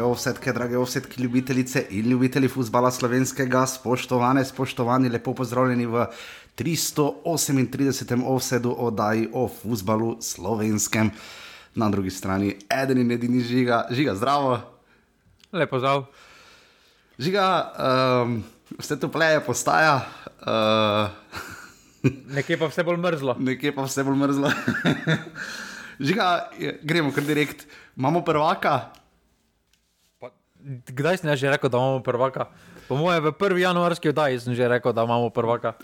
Drage ovsetke, drage ovsetke, ljubitelice in ljubitelji futbola slovenskega, spoštovane, spoštovani, lepo pozdravljeni v 338. ovsedu oddaji o futbalu slovenskem. Na drugi strani eden in edini žiga, žiga zdravo. Lepo zdrav. Žiga, um, vse to pleje postaja. Uh, Nekje pa vse bolj mrzlo. nekje pa vse bolj mrzlo. Žiga, gremo kar direkt. Imamo prvaka, kdaj sem jaz že rekel, da imamo prvaka? Po mojem, v 1. januarski oddaji sem že rekel, da imamo prvaka.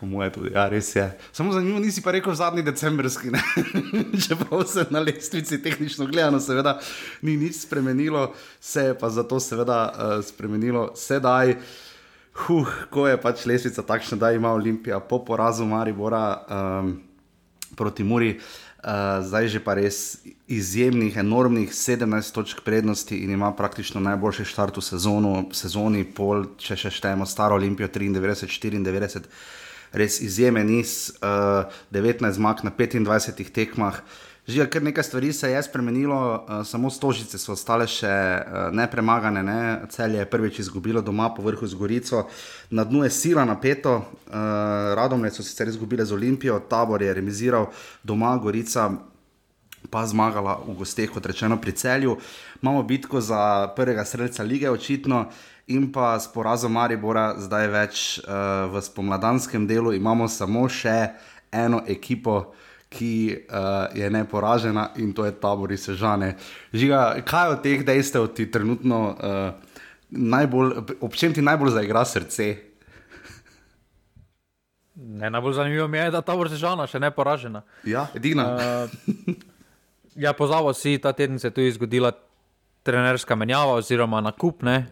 po mojem, tudi, ja, res je. Samo zanimivo, nisi pa rekel zadnji decembrski, ne? čeprav se na lestvici tehnično gledano, seveda, ni nič spremenilo, se je pa zato seveda uh, spremenilo sedaj. Huh, ko je pač lestvica takšna, da ima Olimpija po porazu Maribora um, proti Muri. Uh, zdaj že pa res izjemnih, enormnih 17 točk prednosti in ima praktično najboljši štart v sezonu, sezoni, pol, če še štejemo staro Olimpijo 93, 94, res izjemen niz, uh, 19 zmag na 25 tekmah. Že kar nekaj stvari se je spremenilo, uh, samo stožice so ostale še uh, nepremagane. Ne? Celje je prvič izgubilo doma po vrhu z Gorico, na dnu je sila napeto, uh, Radomlje so sicer izgubile z Olimpijo, tabor je remiziral doma, Gorica pa zmagala v gosteh, kot rečeno, pri celju. Imamo bitko za prvega streljca lige, očitno, in pa s porazom Maribora, zdaj več uh, v spomladanskem delu, imamo samo še eno ekipo. Ki uh, je neporažena in to je tabor iz Sežane. Žiga, kaj od teh dejstev ti trenutno uh, najbolj, ob čem ti najbolj zaigra srce? Ne, najbolj zanimivo mi je, da ta vrsežana še ne poražena. Ja, edina. Uh, ja, pozavo si, ta teden se je tudi zgodila trenerska menjava oziroma nakup. Ne?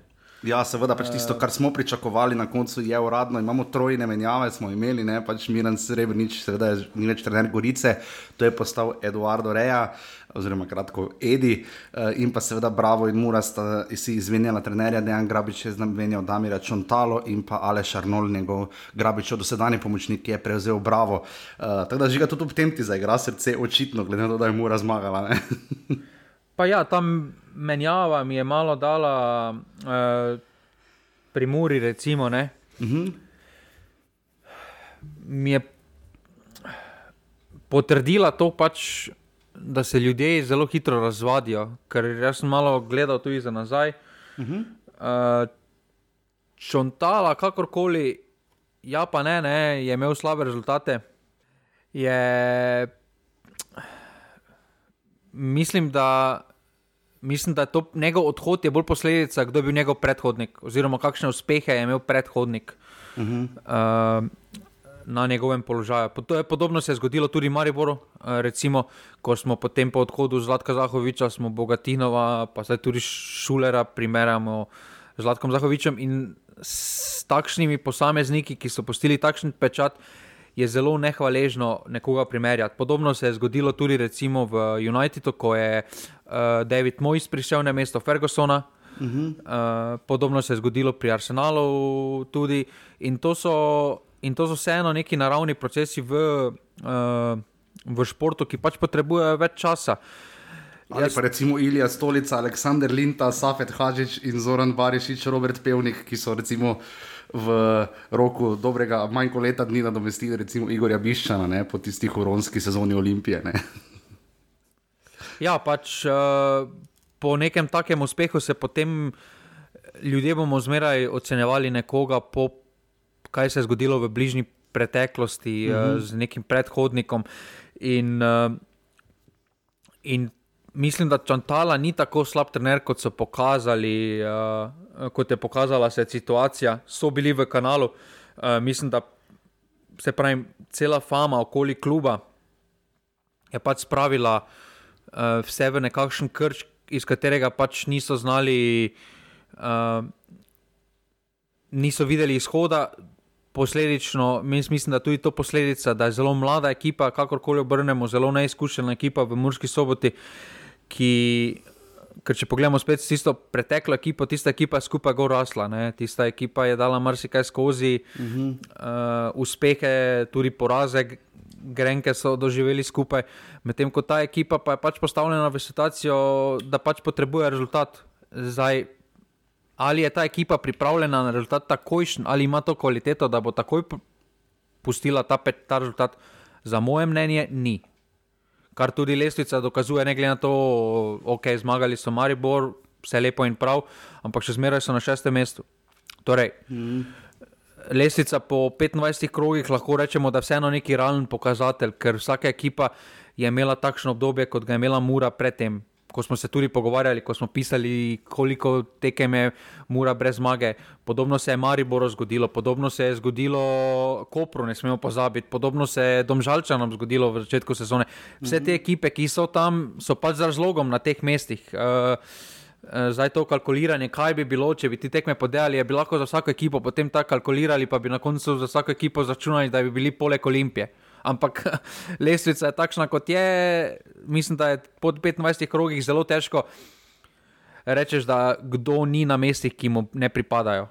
Ja, seveda, pač tisto, kar smo pričakovali na koncu, je uradno. Imamo trojne menjave, smo imeli, ne pač Miren Srebrenic, seveda je ni več trener Gorice, to je postal Eduardo Reja, oziroma kratko Edi, eh, in pa seveda Bravo in Mura sta si izmenjala trenerja, Dejan Grabič je znamenjal Damira Čontalo in pa Aleš Arnold, njegov Grabičov dosedani pomočnik, ki je prevzel Bravo. Uh, tako da žiga tudi ob tem ti zaigra srce, očitno, glede na to, da je Mura zmagala. Pa ja, tam menjava mi je malo dala uh, pri Muri, recimo. Ne? Uh -huh. Mi je potrdila to, pač, da se ljudje zelo hitro razvadijo. Ker jaz sem malo gledal tudi za nazaj. Uh -huh. uh, Čontala, kakorkoli, ja, pa ne, ne, je imel slabe rezultate. Je mislim, da, mislim, da to njegov odhod je bolj posledica, kdo je bil njegov predhodnik, oziroma kakšne uspehe je imel predhodnik uh -huh. uh, na njegovem položaju. Po- To je podobno se je zgodilo tudi Mariboru, uh, recimo, ko smo potem po odhodu Zlatka Zahoviča, smo Bogatinova, pa zdaj tudi Šulera primerjamo z Zlatkom Zahovičem in s takšnimi posamezniki, ki so postili takšen pečat, je zelo nehvaležno nekoga primerjati. Podobno se je zgodilo tudi recimo v Unitedu, ko je uh, David Moyes prišel na mesto Fergusona. Uh -huh. uh, podobno se je zgodilo pri Arsenalu tudi. In to so, in to so vseeno neki naravni procesi v, uh, v športu, ki pač potrebujejo več časa. Ali pa recimo Ilija Stolica, Aleksandr Linta, Safet Hadžič in Zoran Barišič, Robert Pevnik, ki so recimo v roku dobrega manj kot leta dni nadomestili recimo Igorja Biščana ne, po tisti huronski sezoni Olimpije. Ja, pač uh, po nekem takem uspehu se potem ljudje bomo zmeraj ocenjevali nekoga po kaj se je zgodilo v bližnji preteklosti uh -huh. uh, z nekim predhodnikom. In, uh, in mislim, da Čantala ni tako slab trener, kot so pokazali, uh, kot je pokazala se situacija. So bili v kanalu, uh, mislim, da se pravi, cela fama okoli kluba je pač spravila uh, vse v nekakšen krč, iz katerega pač niso znali, uh, niso videli izhoda. Posledično, mis- mislim, da tudi to posledica, da je zelo mlada ekipa, kakorkoli obrnemo, zelo neizkušena ekipa v Murski soboti, ki, ker če pogledamo spet tisto preteklo ekipo, tista ekipa je skupaj gor rasla, ne? tista ekipa je dala marsikaj skozi, uh -huh. uh, uspehe, tudi poraze, grenke so doživeli skupaj, medtem ko ta ekipa pa je pač postavljena v situacijo, da pač potrebuje rezultat. Zdaj, ali je ta ekipa pripravljena na rezultat takojšen, ali ima to kvaliteto, da bo takoj pustila ta, pet, ta rezultat, za moje mnenje, ni. Kar tudi lestvica dokazuje, ne glede na to, ok, zmagali so Maribor, vse lepo in prav, ampak še zmeraj so na šestem mestu. Torej, mm. Lestvica po 25 krogih lahko rečemo, da je vseeno neki realen pokazatelj, ker vsaka ekipa je imela takšno obdobje, kot ga je imela Mura predtem. Ko smo se tudi pogovarjali, ko smo pisali, koliko tekem je Mura brez zmage. Podobno se je Mariboru zgodilo, podobno se je zgodilo Kopru, ne smemo pozabiti, podobno se je Domžalčanom zgodilo v začetku sezone. Vse te ekipe, ki so tam, so pač z razlogom na teh mestih. Uh, Zdaj to kalkuliranje, kaj bi bilo, če bi ti tekme podelali, je bilo lahko za vsako ekipo, potem tako kalkulirali, pa bi na koncu za vsako ekipo začunali, da bi bili poleg Olimpije. Ampak lestvica je takšna, kot je. Mislim, da je pod 25 krogih zelo težko reči, da kdo ni na mestih, ki mu ne pripadajo.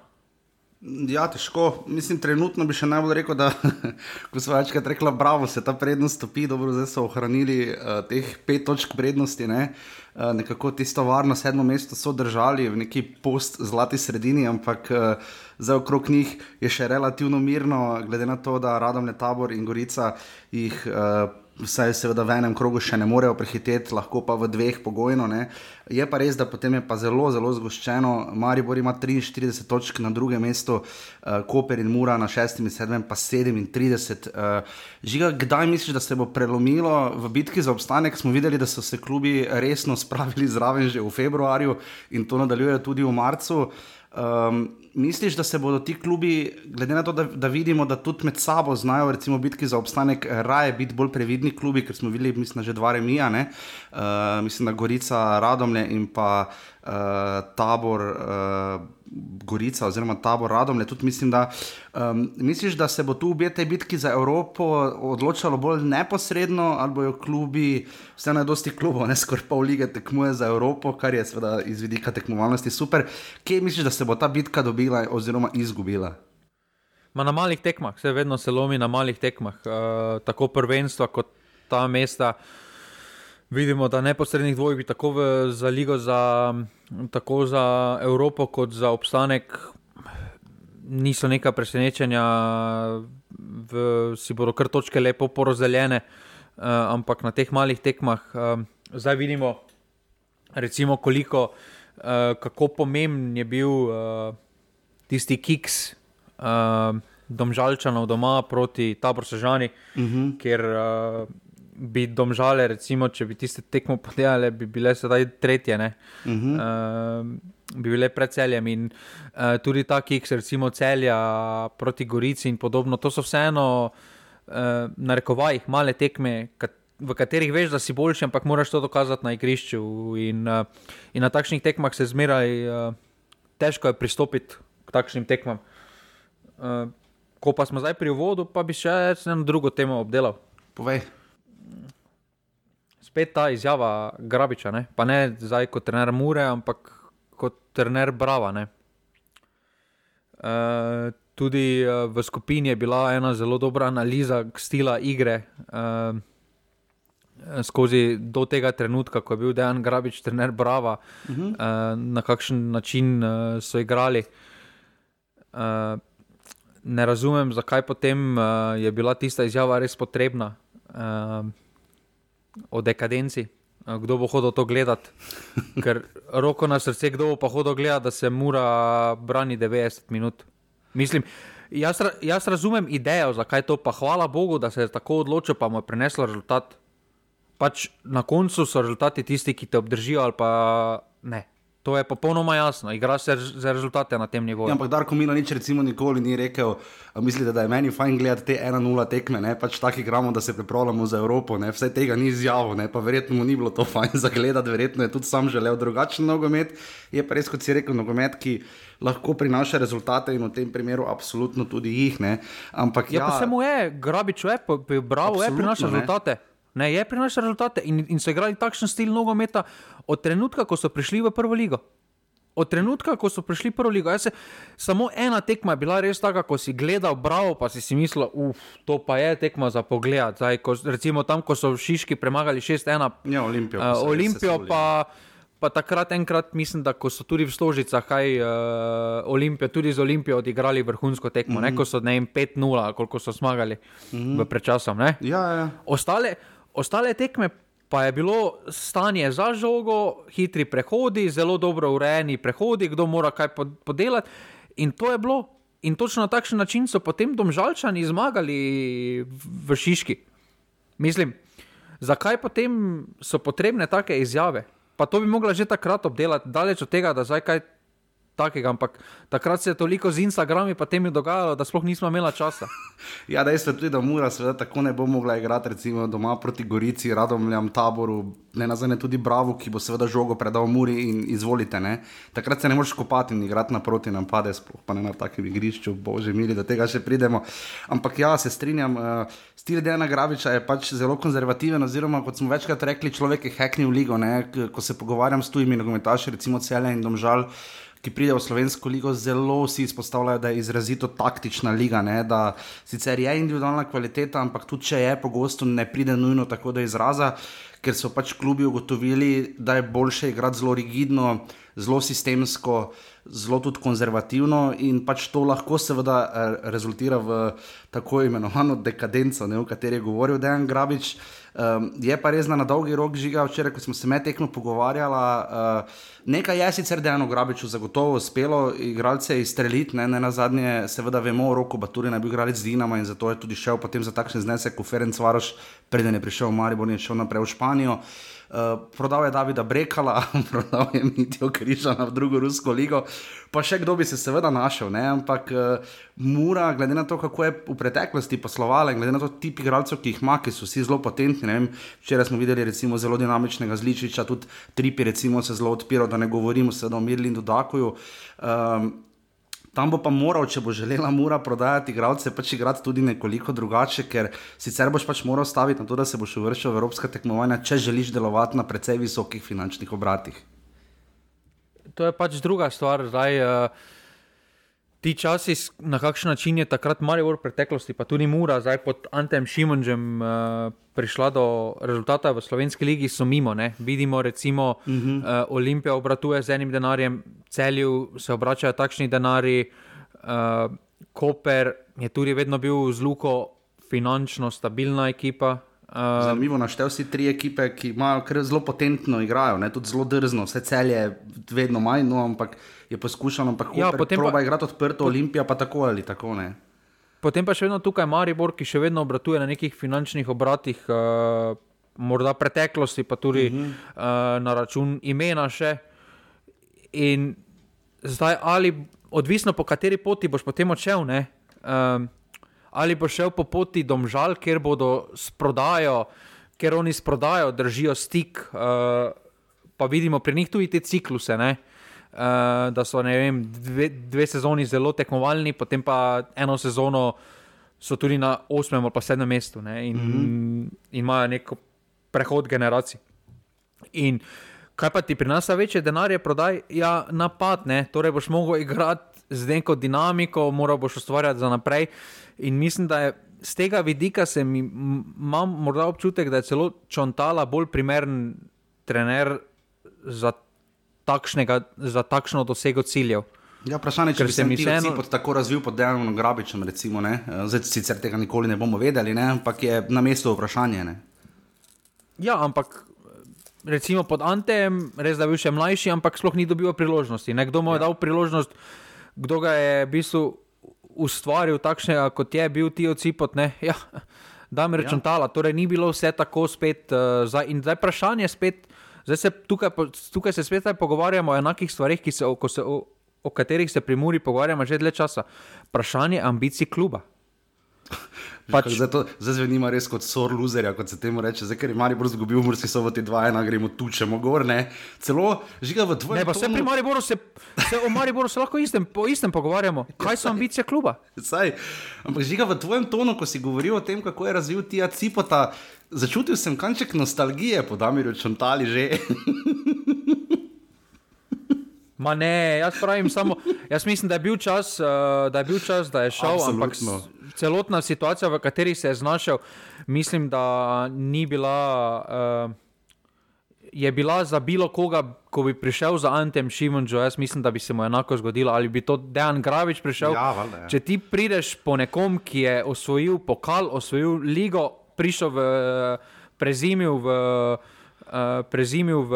Ja, težko. Mislim, trenutno bi še najbolj rekel, da ko so večkrat rekla, bravo, se ta prednost stopi, dobro, zdaj so ohranili uh, teh pet točk prednosti. Ne? Uh, nekako tisto varno sedmo mesto so držali v neki post zlati sredini, ampak uh, zdaj okrog njih je še relativno mirno, glede na to, da Radomne tabor in Gorica jih. Uh, Vsaj seveda v enem krogu še ne morejo prehiteti, lahko pa v dveh pogojno. Ne. Je pa res, da potem je pa zelo, zelo zgoščeno. Maribor ima 43 točk na drugem mestu, uh, Koper in Mura na 6 in 7, pa 37. Uh, žiga, kdaj misliš, da se bo prelomilo v bitki za obstanek? Smo videli, da so se klubi resno spravili zraven že v februarju in to nadaljujejo tudi v marcu. Um, misliš, da se bodo ti klubi, glede na to, da, da vidimo, da tudi med sabo znajo, recimo, bitki za obstanek, raje biti bolj previdni klubi, ker smo videli, mislim, že dva remija, uh, mislim, da Gorica, Radomlje in pa uh, tabor. Uh, Gorica, oziroma tabor Radomlje, tudi mislim, da um, misliš, da se bo tu v tej bitki za Evropo odločalo bolj neposredno, ali bojo klubi, vseeno je dosti klubov, ne skoraj pol lige tekmuje za Evropo, kar je seveda iz vidika tekmovalnosti super. Kje misliš, da se bo ta bitka dobila oziroma izgubila? Ma na malih tekmah, vse vedno se lomi na malih tekmah, uh, tako prvenstva kot ta mesta. Vidimo, da neposrednih dvojb, tako v, za Ligo, za, tako za Evropo, kot za obstanek, niso neka presenečenja, v, si bodo kar točke lepo porazdeljene, uh, ampak na teh malih tekmah uh, zdaj vidimo, recimo, koliko, uh, kako pomemben je bil uh, tisti kiks. Uh, Domžalčanov doma proti Tabor Sežani, uh -huh. ker uh, bi domžale, recimo, če bi tiste tekmo podelale, bi bile sedaj tretje, uh -huh. uh, bi bile pred celjem. In uh, tudi ta kiks, recimo celja proti Gorici in podobno, to so vseeno, uh, na rekovajih, male tekme. V katerih veš, da si boljši, ampak moraš to dokazati na igrišču. In, uh, in na takšnih tekmah se zmeraj uh, težko je pristopiti k takšnim tekmam. Uh, ko pa smo zdaj pri uvodu, pa bi še eno drugo temo obdelal. Povej spet ta izjava Grabiča, ne? pa ne zdaj kot trener Mure, ampak kot trener Brava. Uh, tudi uh, v skupini je bila ena zelo dobra analiza stila igre. Uh, Skozi do tega trenutka, ko je bil Dejan Grabič, trener Brava, uh -huh. uh, na kakšen način uh, so igrali. Uh, ne razumem, zakaj potem uh, je bila tista izjava res potrebna. Uh, o dekadenci, kdo bo hodil to gledati. Ker roko na srce, kdo bo pa hodil gledati, da se mora brani 90 minut. Mislim, jaz, jaz razumem idejo, zakaj to, pa hvala Bogu, da se je tako odločil, pa mu je prineslo rezultat. Pač na koncu so rezultati tisti, ki te obdržijo, ali pa ne. To je popolnoma jasno, igra se za rezultate na tem nivoju. Ja, ampak Darko Milo nič recimo nikoli ni rekel, mislite, da je meni fajn gledati te 1-0 tekme, ne? pač tako igramo, da se pripravljamo za Evropo, ne? vse tega ni izjavil, ne? pa verjetno mu ni bilo to fajn za gledati, verjetno je tudi sam želel drugačen nogomet. Je pa res, kot si rekel, nogomet, ki lahko prinaša rezultate in v tem primeru absolutno tudi jih. Ne? Ampak ja, ja pa se mu je, grabič, je, bravo, je prinaša rezultate. Ne? Ne, je prinašal rezultate in, in so igrali takšen stil nogometa od trenutka, ko so prišli v prvo ligo. Od trenutka, ko so prišli prvo ligo, se, samo ena tekma je bila res taka, ko si gledal, bravo, pa si si mislil, uf, to pa je tekma za pogled. Zdaj, ko, recimo tam, ko so v Šiški premagali 6-1, Ja, Olimpijo. pa uh, so res Olimpijo, pa, pa takrat enkrat mislim, da ko so tudi v Stožicah, kaj uh, Olimpijo, tudi z Olimpijo odigrali vrhunsko tekmo, mm -hmm. ne, ko so ne vem 5-0, ali koliko so zmagali mm -hmm. v predčasom. Ne. Ja, ja. Ostale, ostale tekme pa je bilo stanje za žogo, hitri prehodi, zelo dobro urejeni prehodi, kdo mora kaj pod- podelati. In to je bilo. In točno na takšen način so potem domžalčani zmagali v Šiški. Mislim, zakaj potem so potrebne take izjave? Pa to bi mogla že takrat obdelati, daleč od tega, da zdaj kaj takega, ampak takrat se je toliko z Instagrami pa temi dogajalo, da sploh nismo imeli časa. Ja, dejstvo je tudi, da Mura seveda tako ne bo mogla igrati, recimo doma proti Gorici, Radomljam, Taboru, ne nazadnje tudi Bravo, ki bo seveda žogo predal Muri in izvolite. Ne? Takrat se ne moreš kopati in igrati naproti napade, sploh pa ne na takem igrišču, bože mili, do tega še pridemo. Ampak ja, se strinjam, uh, stil Dejana Graviča je pač zelo konzervativen, oziroma kot smo večkrat rekli, človek je heknil ligo, ne? Ko se pogovarjam s tujimi nogometaši, recimo Celje in Domžal ki pridejo v slovensko ligo, zelo vsi izpostavljajo, da je izrazito taktična liga. Ne? Da sicer je individualna kvaliteta, ampak tudi če je, pogosto ne pride nujno tako do izraza, ker so pač klubi ugotovili, da je boljše igrati zelo rigidno, zelo sistemsko, zelo tudi konzervativno in pač to lahko seveda eh, rezultira v tako imenovano dekadenco, ne, o kateri je govoril Dejan Grabič. Um, je pa res, da na dolgi rok žiga, včeraj, ko smo se med tekmo pogovarjali, uh, nekaj je sicer Dejanu Grabiču zagotovo uspelo, igralce izstreliti, ne, ne na zadnje, seveda vemo, o roku Baturi naj bi igrali z Dinamo in zato je tudi šel potem za takšen znesek, kot Ferenc Varoš, preden je prišel v Maribor in šel naprej v Španijo. Uh, prodal je Davida Brekala, prodal je Mitijo Križana v drugo rusko ligo, pa še kdo bi se seveda našel, ne? ampak uh, Mura, glede na to, kako je v preteklosti poslovala in glede na to tip igralcev, ki jih ima, ki so vsi zelo potentni. vem, Včeraj smo videli recimo zelo dinamičnega Zličiča, tudi Tripi recimo se zelo odpiral, da ne govorimo seveda o Mirlindu Dakuju. Um, Tam bo pa moral, če bo želela Mura prodajati igralce, pač igrati tudi nekoliko drugače, ker sicer boš pač moral staviti na to, da se boš uvrščal v evropska tekmovanja, če želiš delovati na precej visokih finančnih obratih. To je pač druga stvar. Zdaj, uh, ti časi, na kakšen način je takrat Maribor v preteklosti, pa tudi Mura, zdaj pod Antem Šimunžem uh, prišla do rezultata v slovenski ligi, so mimo. Ne? Vidimo, recimo, uh -huh. uh, Olimpija obratuje z enim denarjem, celju se obračajo takšni denari, uh, Koper je tudi vedno bil z Luko finančno stabilna ekipa. Uh, Zanimivo, naštel si tri ekipe, ki imajo zelo potentno igrajo, ne? tudi zelo drzno, vse celje vedno manj, no, ampak je poskušano, ampak Ja, potem proba pa- igrati odprto, Olimpija pa tako ali tako ne. Potem pa še vedno tukaj Maribor, ki še vedno obratuje na nekih finančnih obratih, uh, morda preteklosti, pa tudi uh -huh. uh, na račun imena še. In zdaj, ali odvisno po kateri poti boš potem odšel, ne? Um, ali boš šel po poti domžal, kjer bodo s prodajo, ker oni s prodajo držijo stik, uh, pa vidimo pri njih tudi te cikluse. Ne? Uh, da so vem, dve, dve sezoni zelo tekmovalni, potem pa eno sezono so tudi na osmem ali pa sedmem mestu ne, in, mm -hmm. in imajo neko prehod generacij. In kaj pa ti prinaša večje denarje, prodaj, ja, napad, ne, torej boš mogel igrati z neko dinamiko, moral boš ustvarjati za naprej. In mislim, da je z tega vidika se mi imam morda občutek, da je celo Čontala bolj primeren trener za, takšnega, za takšno dosego ciljev. Ja, vprašanje je, če bi se mi vseeno- vseeno... tako razvil pod Dejanom Grabičem, recimo, ne? Eh, Zdaj, sicer tega nikoli ne bomo vedeli, ne? ampak je na mestu vprašanje. Ne? Ja, ampak recimo pod Antem, res da je bil še mlajši, ampak sploh ni dobil priložnosti. Nekdo mu je ja. dal priložnost, kdo ga je v bistvu ustvaril takšnega, kot je bil ti ocipot. Ne? Ja, da mi rečem tala, torej ni bilo vse tako spet. Uh, zdaj, in zdaj vprašanje spet, zdaj se tukaj, tukaj se spet pogovarjamo o enakih stvarih, se, o, se, o, o katerih se pri Muri pogovarjamo že dlje časa. Vprašanje ambicij kluba. Pač... Zdaj, to, zdaj zvenimo res kot sor loserja, kot se temu reče. Zdaj, ker je Maribor zgubil umrski soboti 2-1, gremo tučemo gor, ne. Celo žiga v tvojem Ne, pa se pri Mariboru se, se o Mariboru se lahko istem, po istem pogovarjamo. Kaj so ambicije kluba? Saj, ampak žiga v tvojem tonu, ko si govoril o tem, kako je razvil Tija Cipota, začutil sem kanček nostalgije po Damirju Čontali že. Ma ne, jaz pravim samo, jaz mislim, da je bil čas, uh, da je, bil čas, da je šel, ampak Absolutno. s- celotna situacija, v kateri se je znašel, mislim, da ni bila. Uh, Je bila za bilo koga, ko bi prišel za Antem Šimunčo, jaz mislim, da bi se mu enako zgodilo. Ali bi to Dejan Gravič prišel? Ja, valjda, ja. Če ti prideš po nekom, ki je osvojil pokal, osvojil ligo, prišel v prezimil v. Uh, prezimil v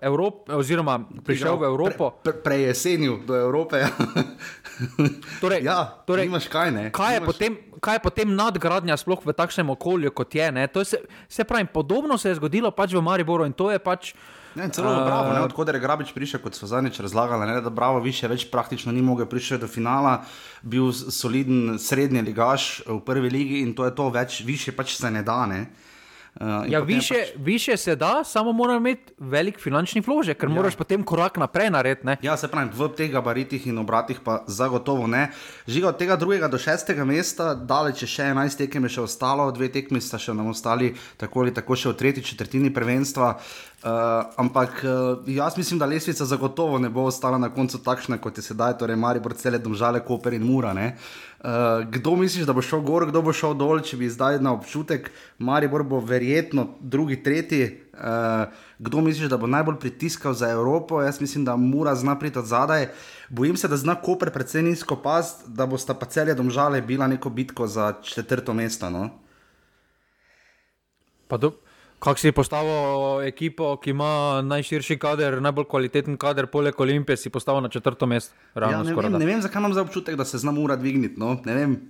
Evropo, oziroma prišel v Evropo. Pre, pre, prej jesenju do Evrope. Torej, ja, torej, nimaš kaj, ne? Kaj je, nimaš... potem, kaj je potem nadgradnja, sploh v takšnem okolju, kot je? je Se, se pravi, podobno se je zgodilo pač v Mariboru in to je pač. Ne, celo uh, Bravo, ne, odkud je Grabič prišel, kot so zadnjič razlagali, ne, da Bravo više več praktično ni mogel priti do finala, bil soliden srednji ligaš v prvi ligi in to je to, več, više pač se ne da. Ne. Uh, in Ja, više, pač... više se da, samo mora imeti velik finančni vložek, ker ja. moraš potem korak naprej narediti. ne. Ja, se pravi, v teh gabaritih in obratih pa zagotovo ne. Žiga od tega drugega do šestega mesta, daleč je še 11 tekem je še ostalo, dve tekmi sta še nam ostali, tako ali tako še v tretji četrtini prvenstva. Uh, ampak uh, jaz mislim, da lesvica zagotovo ne bo ostala na koncu takšna, kot je sedaj, torej Maribor, cele domžale, Koper in Mura. Uh, kdo misliš, da bo šel gor, kdo bo šel dol, če bi zdaj na občutek, Maribor bo verjetno drugi, tretji. Uh, kdo misliš, da bo najbolj pritiskal za Evropo? Jaz mislim, da mora zna priti od zadaj. Bojim se, da zna Koper predvsem nizko past, da bosta pa celje domžale bila neko bitko za četrto mesto. No? Pa do- Kako si postavil ekipo, ki ima najširši kader, najbolj kvaliteten kader, poleg Olimpije, si postavil na četrto mesto? Ja, ne, skoraj vem, ne vem, zakaj imam za občutek, da se zna ura dvigniti. No? Ne vem.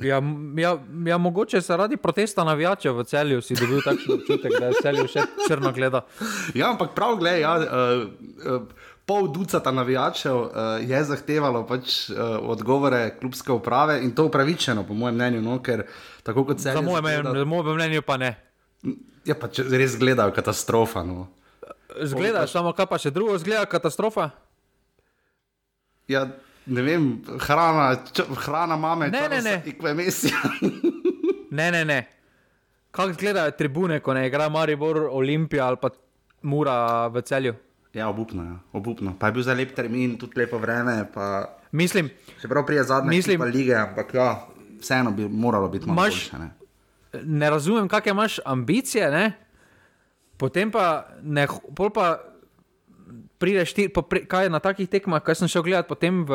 Ja, ja, ja, mogoče zaradi protesta navijačev v celju si dobil takšen občutek, da je celju še črno gleda. Ja, ampak prav, gledaj, ja, uh, uh, pol ducata navijačev uh, je zahtevalo pač, uh, odgovore klubske uprave in to upravičeno, po mojem mnenju, no, ker tako kot se mnenje, za moje mnenje pa ne. Ja, pa če res gledajo katastrofa. No. Zgledaš, samo kaj pa še drugo, zgleda katastrofa. Ja, ne vem, hrana, č, hrana mame, Ne, ne, ne. Ikve mesija. Ne, ne, ne. Kako izgledajo tribune, ko ne igra Maribor, Olimpija ali pa Mura v celju? ja, obupno, ja, obupno. Pa je bil za lep termin, tudi lepo vreme. Pa... Mislim, Čeprav prije zadnje Mislim- Mislim... lige, ampak ja, vseeno bi moralo biti malo Imaš- boljše. Ne? Ne razumem, kakšne imaš ambicije, ne? potem pa, ne, pol pa prideš ti, popre, kaj je na takih tekmah, kaj sem šel gledati, potem v,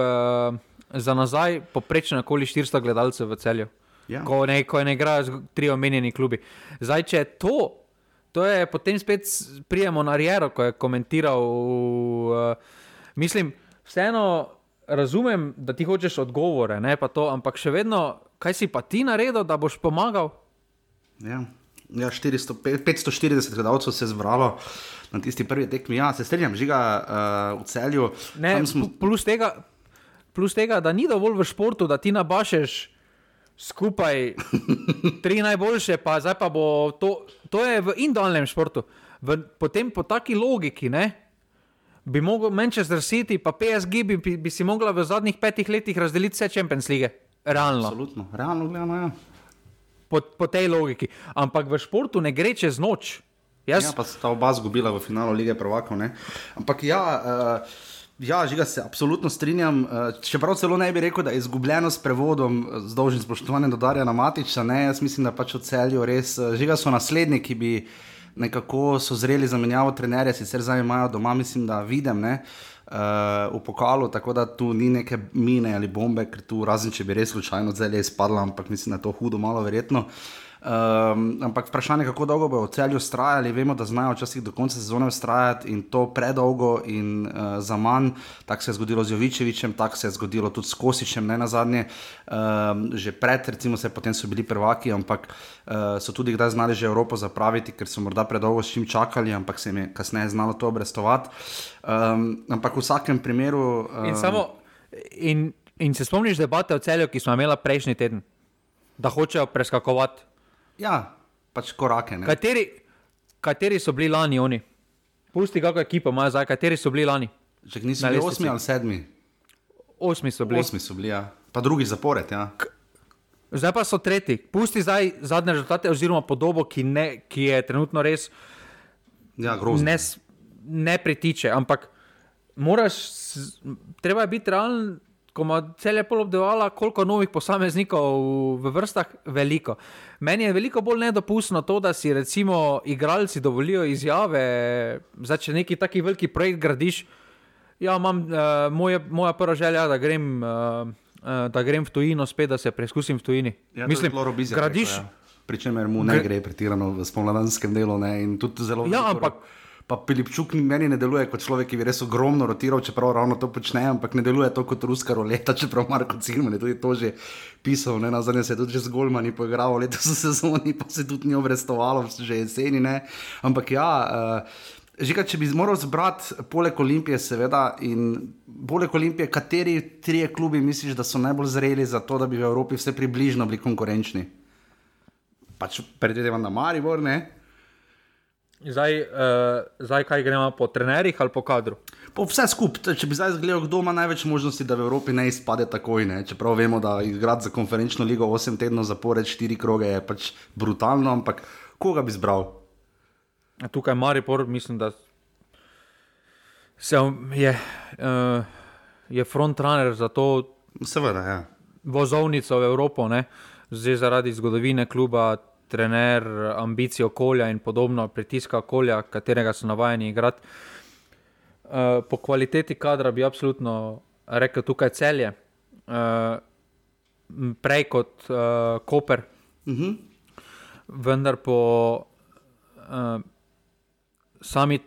za nazaj poprečno okoli 400 gledalcev v celju. Ja. Ko ne, ko ne igrajo z- tri omenjeni klubi. Zdaj, če je to, to je potem spet prijemo na Riero, ko je komentiral. Uh, mislim, vseeno razumem, da ti hočeš odgovore, ne, to, ampak še vedno, kaj si pa ti naredil, da boš pomagal? Ja. Ja, 400, pe- 540 gledalcev se je zbralo na tisti prvi tekmi. Ja, se strinjam, žiga uh, v celju. Ne, smo, pl- plus, tega, plus tega, da ni dovolj v športu, da ti nabašeš skupaj tri najboljše, pa zdaj pa bo to, to je v individualnem športu. V, potem po taki logiki, ne, bi mogel Manchester City pa PSG bi, bi, bi si mogla v zadnjih petih letih razdeliti vse Champions League. Realno, absolutno, realno gledano. Ja. Po, po tej logiki. Ampak v športu ne gre čez noč. Jaz, Ja, pa sta oba zgubila v finalu lige prvakov. Ne? Ampak ja, uh, ja, žiga se absolutno strinjam. Uh, čeprav celo ne bi rekel, da je izgubljeno s prevodom, eh, z dolžnim spoštovanjem do Darjana Matiča. Ne? Jaz mislim, da pač v celju res, uh, žiga so naslednji, ki bi nekako so zreli za menjavo trenerja, sicer zdaj imajo doma, mislim, da vidim. Ne? Uh, v pokalu, tako da tu ni neke mine ali bombe, ker tu razen če bi res slučajno zelje izpadla, ampak mislim, da je to hudo, malo verjetno. Um, ampak vprašanje, kako dolgo bodo v celju ustrajali, vemo, da znajo včasih do konca sezone ustrajati in to predolgo in uh, za manj. Tako se je zgodilo z Jovičevičem, tako se je zgodilo tudi s Kosičem, ne na zadnje. Um, že pred, recimo, se potem so bili prvaki, ampak uh, so tudi kdaj znali že Evropo zapraviti, ker so morda predolgo s čim čakali, ampak se jim je kasneje znalo to obrestovati. Um, ampak v vsakem primeru. Um, In, samo, in, in se spomniš debate o celju, ki smo imeli prejšnji teden, da hočejo preskakovati. Ja, pač korake. Ne? Kateri, kateri so bili lani oni? Pusti, kako ekipo imajo zdaj, kateri so bili lani? Če niso bili osmi ali sedmi, Osmi so bili. osmi so bili, ja. pa drugi zapored. Ja. Zdaj pa so tretji. Pusti zdaj zadnje rezultate, oziroma podobo, ki, ne, ki je trenutno res Ja, grozno. ne, ne pritiče. Ampak moraš, treba je biti realen. Ko ima celje pol obdelovala, koliko novih posameznikov v vrstah, veliko. Meni je veliko bolj nedopustno to, da si recimo igralci dovolijo izjave, zdaj če neki taki veliki projekt gradiš. Ja, imam, uh, moje, moja prva želja je, da grem, uh, da grem v tujino spet, da se preizkusim v tujini. Ja, Mislim, gradiš. gradiš. Ja. Pričemer mu ne Gre- pretirano v spomladanskem delu. Ne, zelo Ja, ampak- Pa Pilipčuk meni ne deluje kot človek, ki bi res ogromno rotiral, čeprav ravno to počne, ampak ne deluje to kot ruska roleta, čeprav Marko Cilman je tudi to že pisal. Ne, na zadnje se je tudi že z Golmani poigral, letos v sezoni pa se tudi ni obrestovalo, že jeseni. Ne. Ampak ja. Uh, Žiga, če bi moral zbrati poleg Olimpije, seveda, in poleg Olimpije, kateri trije klubi misliš, da so najbolj zreli za to, da bi v Evropi vse približno bili konkurenčni? Pač predvidevam na Maribor, ne? Zdaj, uh, zdaj kaj gremo po trenerjih ali po kadru? Po vse skupaj, če bi zdaj zgledal, kdo ima največ možnosti, da v Evropi ne izpade takoj. Ne? Čeprav vemo, da igrati za konferenčno ligo 8 tednov zapored, 4 kroge je pač brutalno, ampak koga bi zbral? Tukaj Maripor, mislim, da se je, uh, je frontrunner za to Seveda, ja. vozovnico v Evropo, ne? zdaj zaradi zgodovine kluba, trener, ambicije okolja in podobno, pritiska okolja, katerega so navajeni igrati. Uh, po kvaliteti kadra bi absolutno rekel tukaj celje, uh, prej kot uh, Koper, Uh -huh. vendar po uh, sami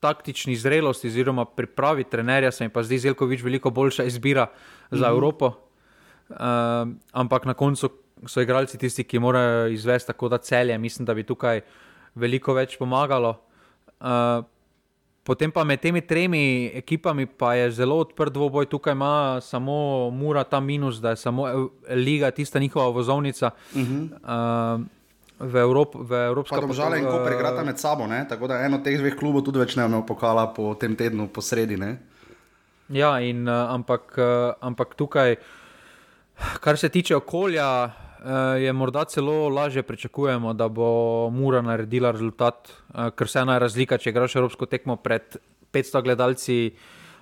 taktični zrelosti, oziroma pripravi trenerja, se mi pa zdi Zelkovič veliko boljša izbira za Mhm. Evropo. Uh, ampak na koncu so igralci tisti, ki morajo izvesti tako, da celje. Mislim, da bi tukaj veliko več pomagalo. Uh, Potem pa med temi tremi ekipami pa je zelo odprt dvoboj, tukaj ima samo Mura ta minus, da je samo Liga tista njihova vozovnica. Uh -huh. uh, v, Evrop, v Evropsko Pa Domžale in Koper igrata med sabo, ne? tako da eno od teh dveh klubov tudi več ne bo pokala po tem tednu posredi. Ne? Ja, in, uh, ampak, uh, ampak tukaj, kar se tiče okolja, je morda celo lažje pričakujemo, da bo Mura naredila rezultat, uh, ker se ena razlika, če igraš Evropsko tekmo pred 500 gledalci.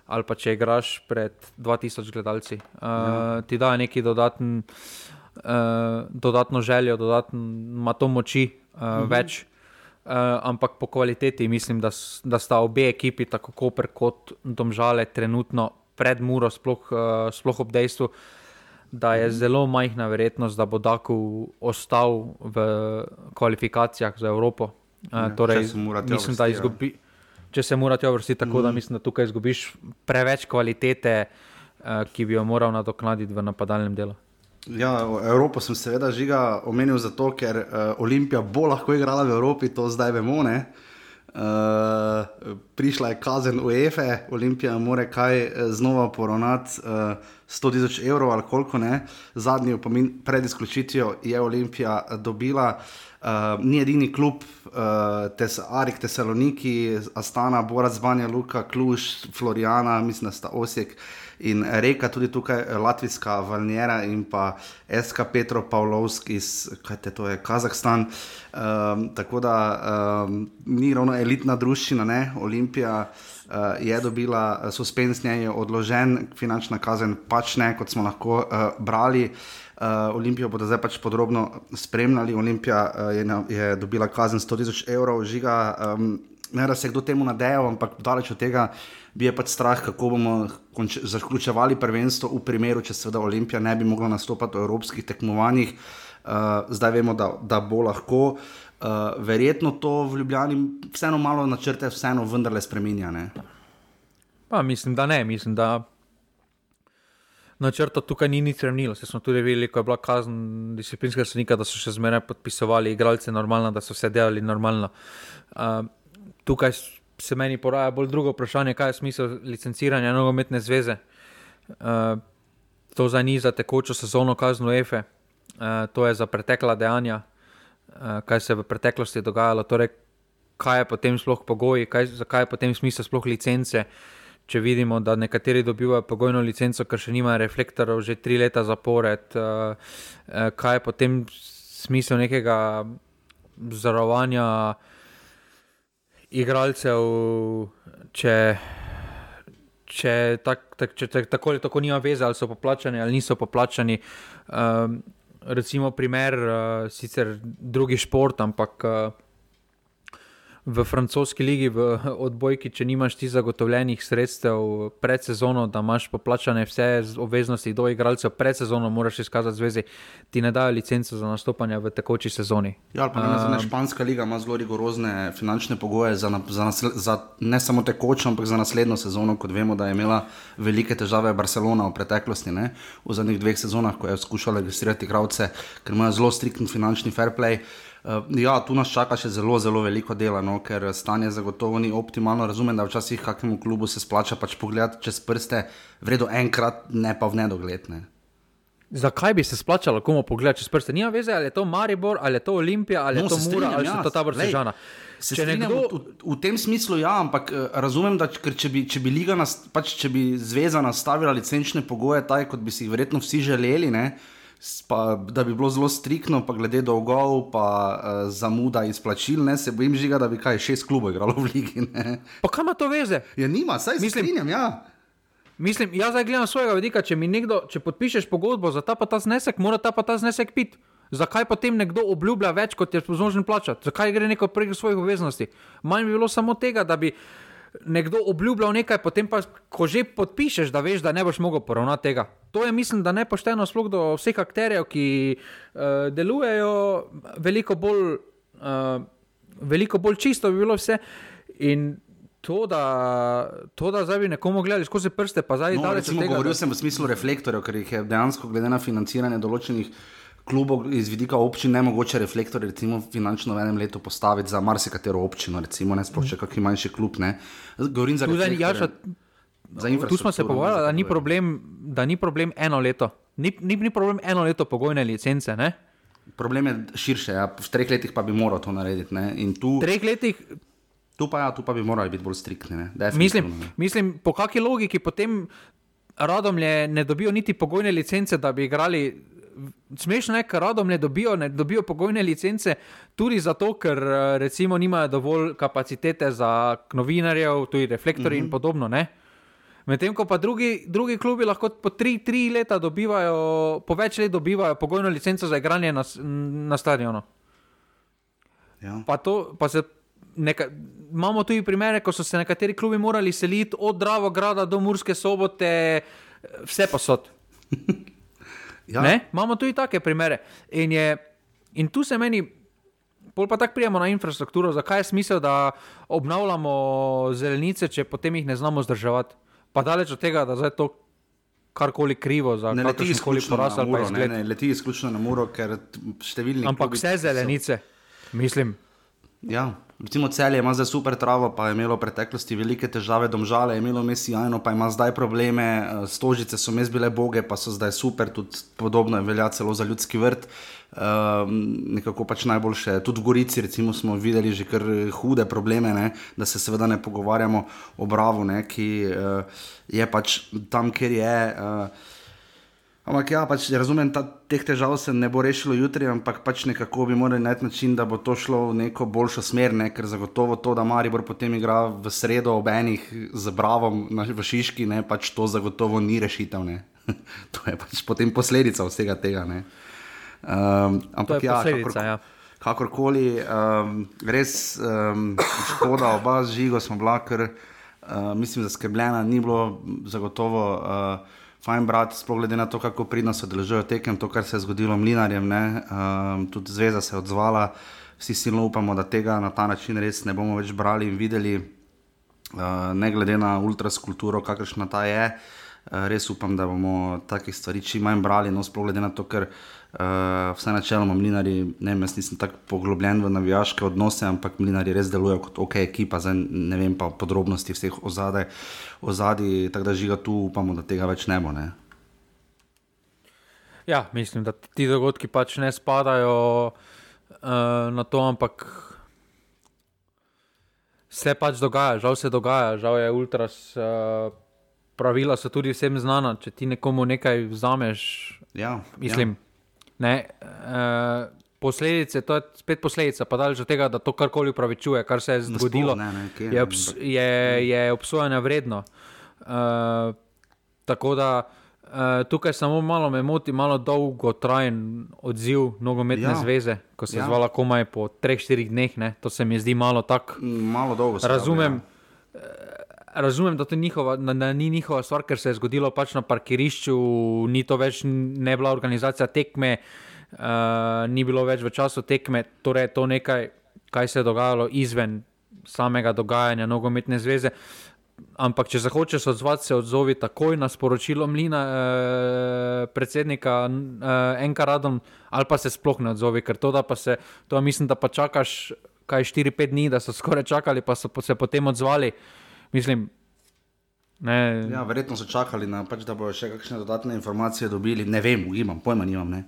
Ali pa če igraš pred 2000 gledalci, uh, ja. ti da neki dodaten, uh, dodatno željo, dodatno ima to moči uh, mhm. več. Uh, ampak po kvaliteti mislim, da, da sta obe ekipi, tako Koper kot Domžale, trenutno pred Muro, sploh, uh, sploh ob dejstvu, da je zelo majhna verjetnost, da bo Daku ostal v kvalifikacijah za Evropo. Uh, Ja, torej, če se Mura tja mislim, da uvrsti, ja. izgubi. Če se mora tja vrstiti tako, mm. da mislim, da tukaj izgubiš preveč kvalitete, uh, ki bi jo moral nadoknaditi v napadalnem delu. Ja, Evropo sem seveda žiga omenil zato, ker uh, Olimpija bo lahko igrala v Evropi, to zdaj vemo. Ne? Uh, prišla je kazen UEFA, Olimpija mora kaj eh, znova poravnati uh, 100 tisoč evrov ali koliko ne. Zadnji opomin pred izključitvijo je Olimpija eh, dobila. Uh, ni edini klub, uh, tes, Arik Tesaloniki, Astana, Borac, Banja, Luka, Kluž, Florijana, mislim, da sta Osijek in Reka, tudi tukaj eh, Latvijska, Valnjera in pa SK Petro Pavlovski iz, te to je, Kazahstan. Um, tako da um, ni ravno elitna družščina, ne, Olimpija. Uh, je dobila uh, suspens, njej je odložen, finančna kazen pač ne, kot smo lahko uh, brali. Uh, Olimpijo bodo zdaj pač podrobno spremljali. Olimpija uh, je, je dobila kazen 100 tisoč evrov, žiga. Um, ne da se kdo temu nadejal, ampak daleč od tega bi je pač strah, kako bomo zaključevali prvenstvo v primeru, če seveda Olimpija ne bi mogla nastopati v evropskih tekmovanjih. Uh, zdaj vemo, da, da bo lahko. Uh, verjetno to v Ljubljani vseeno malo načrte, vseeno vendarle spremenja. Ne? Pa mislim, da ne, mislim, da načrta tukaj ni nič remnilo. Se smo tudi videli, ko je bila kazen disciplinskega sodnika, da so še zmeraj podpisovali igralce normalno, da so vse delali normalno. Uh, tukaj se meni poraja bolj drugo vprašanje, kaj je smisel licenciranja nogometne zveze. Uh, to za ni za tekočo sezono kazno EFE, uh, to je za pretekla dejanja, uh, kaj se je v preteklosti dogajalo. Torej, kaj je potem sploh pogoj, kaj, zakaj je potem smisel sploh licence. Če vidimo, da nekateri dobivajo pogojno licenco, ker še nimajo reflektorjev, že tri leta zapored, uh, uh, kaj je potem smisel nekega zavarovanja igralcev, če če, tak, tak, če tak, tako ali tako nima veze, ali so poplačani ali niso poplačani. Um, recimo primer, uh, sicer drugi šport, ampak. Uh, v francoski ligi, v odbojki, če nimaš ti zagotovljenih sredstev pred sezono, da imaš poplačane vse obveznosti do igralcev pred sezono, moraš izkazati zvezi, ti ne dajo licenco za nastopanje v tekoči sezoni. Ja, pa ne, um, španska liga ima zelo rigorozne finančne pogoje za, za, nasle, za ne samo tekočo, ampak za naslednjo sezono, kot vemo, da je imela velike težave Barcelona v preteklosti, ne? v zadnjih dveh sezonah, ko je skušala registrirati igralce, ker imajo zelo striktni finančni fair play. Uh, ja, tu nas čaka še zelo, zelo veliko dela, no, ker stanje zagotovo ni optimalno. Razumem, da včasih kakemu klubu se splača pač pogledati čez prste, vredno enkrat, ne pa v nedogled. Ne. Zakaj bi se splačalo komu pogledati čez prste? Nima veze, ali je to Maribor, ali je to Olimpija, ali no, je to Mura, ali ja. je to Tabor Sežana. Nekdo... V, v tem smislu ja, ampak uh, razumem, da če bi, če bi, nas, pač, če bi zveza nastavila licenčne pogoje, taj, kot bi si jih verjetno vsi želeli. Ne, uh, pa, da bi bilo zelo striktno, pa glede dolgov, pa uh, zamuda izplačil, ne, se bojim žiga, da bi kaj šest klubov igralo v Ligi. Ne. Pa kam to veze? Ja, nima, saj mislim, strinjam, ja. Mislim, jaz zdaj gledam svojega vidika, če mi nekdo, če podpišeš pogodbo za ta pa ta znesek, mora ta pa ta znesek piti. Zakaj potem nekdo obljublja več, kot je zmožen plačati? Zakaj gre neko prek svojih obveznosti? Manj bi bilo samo tega, da bi nekdo obljubljal nekaj, potem pa, ko že podpišeš, da veš, da ne boš mogel poravnati tega. To je, mislim, da nepošteno sploh do vseh akterjev, ki uh, delujejo veliko bolj, uh, veliko bolj čisto, bi bilo vse. In to, da, to, da zdaj bi nekomu gledali skozi prste, pa zdaj no, daleč od tega. Govoril da... sem v smislu reflektorjev, ker jih je dejansko glede na financiranje določenih klubov iz vidika občin ne mogoče reflektor, recimo finančno v enem letu postaviti za marsikatero občino, recimo ne sploh še kakšen manjši klub. Ne. Govorim za reflektorje. Tu smo se pogovarjali, da, da ni problem eno leto. Ni, ni, ni problem eno leto pogojne licence. Ne? Problem je širše, ja. v treh letih pa bi moral to narediti. V tu... treh letih. Tu pa, ja, tu pa bi morali biti bolj striktni. Mislim, mislim, po kakšni logiki potem radomlje ne dobijo niti pogojne licence, da bi igrali smešno je, ker radom ne dobijo, ne dobijo pogojne licence, tudi zato, ker recimo nimajo dovolj kapacitete za novinarjev, tudi reflektorje uh -huh. in mhm. podobno. Ne? Medtem ko pa drugi, drugi klubi lahko po tri, tri leta dobivajo, po več let dobivajo pogojno licenco za igranje na, na stadionu. Ja. Pa to, pa se, neka, imamo tudi primere, ko so se nekateri klubi morali seliti od Dravograda do Murske sobote, vse posod. Ja. Imamo tudi take primere. In, je, in tu se meni, pol pa tako prijemo na infrastrukturo, zakaj je smisel, da obnavljamo zelenice, če potem jih ne znamo zdrževati. Pa daleč od tega, da je to karkoli krivo za kakršen poraz ali pa izgled. Ne, ne, leti izključno na muro, ker številni. Ampak vse zelenice, so... mislim. Ja. Recimo celje ima zdaj super travo, pa je imelo v preteklosti velike težave, domžale je imelo mesijajno, pa ima zdaj probleme, eh, stožice so mes bile boge, pa so zdaj super, tudi podobno velja celo za ljudski vrt. Um, nekako pač najboljše. Tudi v Gorici recimo, smo videli že kar hude probleme, ne? da se seveda ne pogovarjamo o Bravo, ne? ki uh, je pač tam, kjer je. Uh, Ampak ja, pač razumem, da teh težav se ne bo rešilo jutri, ampak pač nekako bi morali najti način, da bo to šlo v neko boljšo smer, ne? ker zagotovo to, da Maribor potem igra v sredo ob enih z Bravom na, v Šiški, ne? pač to zagotovo ni rešitev. to je pač potem posledica vsega tega. Um, ampak ja, kakor, ja. kakorkoli, um, res um, škoda, oba z žigo smo bila, ker uh, mislim, zaskrbljena, ni bilo zagotovo. Uh, fajn brat, sploh glede na to, kako pridno se odeležujejo tekem, to, kar se je zgodilo mlinarjem, um, tudi zveza se je odzvala, vsi silno upamo, da tega na ta način res ne bomo več brali in videli, uh, ne glede na ultraskulturo, kakršna ta je. Uh, res upam, da bomo takih stvari čim manj brali, no, sploh glede na to, ker Uh, vse načeloma, mlinari, ne vem, jaz nisem tako poglobljen v navijaške odnose, ampak mlinari res delujejo kot ok ekipa, zdaj ne vem pa podrobnosti vseh ozadij, ozadij, tako da žiga tu upamo, da tega več ne bo. Ne? Ja, mislim, da ti dogodki pač ne spadajo uh, na to, ampak se pač dogaja, žal se dogaja, žal je ultras. Uh, Pravila so tudi vsem znana, če ti nekomu nekaj vzameš. Ja, mislim, ja. Ne, uh, posledice, to je spet posledica, pa daleč od tega, da to karkoli upravičuje, kar se je zgodilo, ne, ne, kje, je, obs je, je obsojanja vredno. Uh, tako da uh, tukaj samo malo me moti, malo dolgotrajen odziv nogometne Ja. ja. zveze, ko se Ja. ja. zvala komaj po 3-4 dneh. Ne? To se mi zdi malo tako. Malo dolgo Razumem, eh, razumem da, to njihova, da, da ni njihova stvar, ker se je zgodilo pač na parkirišču, ni to več ne bila organizacija tekme, uh, ni bilo več v času tekme, torej je to nekaj, kaj se je dogajalo izven samega dogajanja nogometne zveze. Ampak, če se hočeš odzvati, se odzovi takoj na sporočilo Mlina, eh, predsednika eh, Enkaradom, ali pa se sploh ne odzovi, ker to, da pa se, to mislim, da pa čakaš kaj 4-5 dni, da so skoraj čakali, pa so se potem odzvali. Mislim, ne, Ja, verjetno so čakali, na, pač, da bodo še kakšne dodatne informacije dobili. Ne vem, ugibam, pojma nimam. Ne.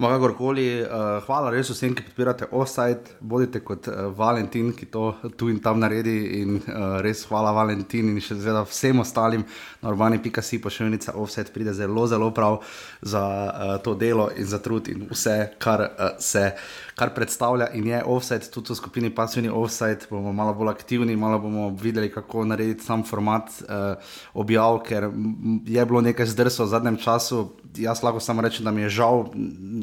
Ampak kakorkoli, uh, hvala res vsem, ki podpirate offside, bodite kot uh, Valentin, ki to tu in tam naredi. In uh, res hvala Valentin in še zveda vsem ostalim na urbani.si pošiljnica offside pride zelo, zelo prav za uh, to delo in za trud in vse, kar uh, se. Kar predstavlja in je offset, tudi v skupini pasivni offset, bomo malo bolj aktivni, malo bomo videli, kako narediti sam format uh, objav, ker je bilo nekaj zdrsov v zadnjem času. Jaz lahko samo rečem, da mi je žal,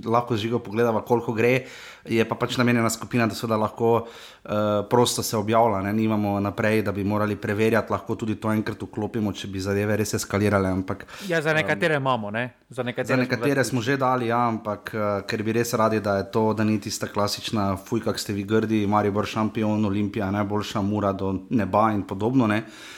lahko žigo pogledava, koliko gre. Je pa pač namenjena skupina, da se da lahko uh, prosto se objavlja, ne nimamo naprej, da bi morali preverjati, lahko tudi to enkrat vklopimo, če bi zadeve res eskalirale. Ampak ja, za nekatere imamo, ne? za nekatere, Za smo nekatere več- smo že dali, ja, ampak uh, ker bi res radi, da je to, da ni tista klasična, fuj, kak ste vi grdi, Maribor šampion, Olimpija, najboljša mura do neba in podobno. Ne? Uh,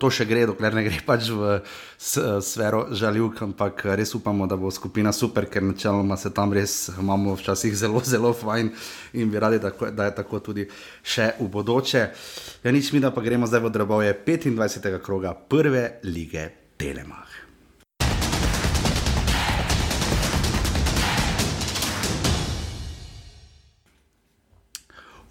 to še gre, dokler ne gre pač v sfero žaljivk, ampak res upamo, da bo skupina super, ker načeloma se tam res imamo včasih zelo, zelo fajn in bi radi, da, da je tako tudi še v bodoče. Ja, nič mi, da pa gremo zdaj v drobove 25. kroga prve lige Telemach.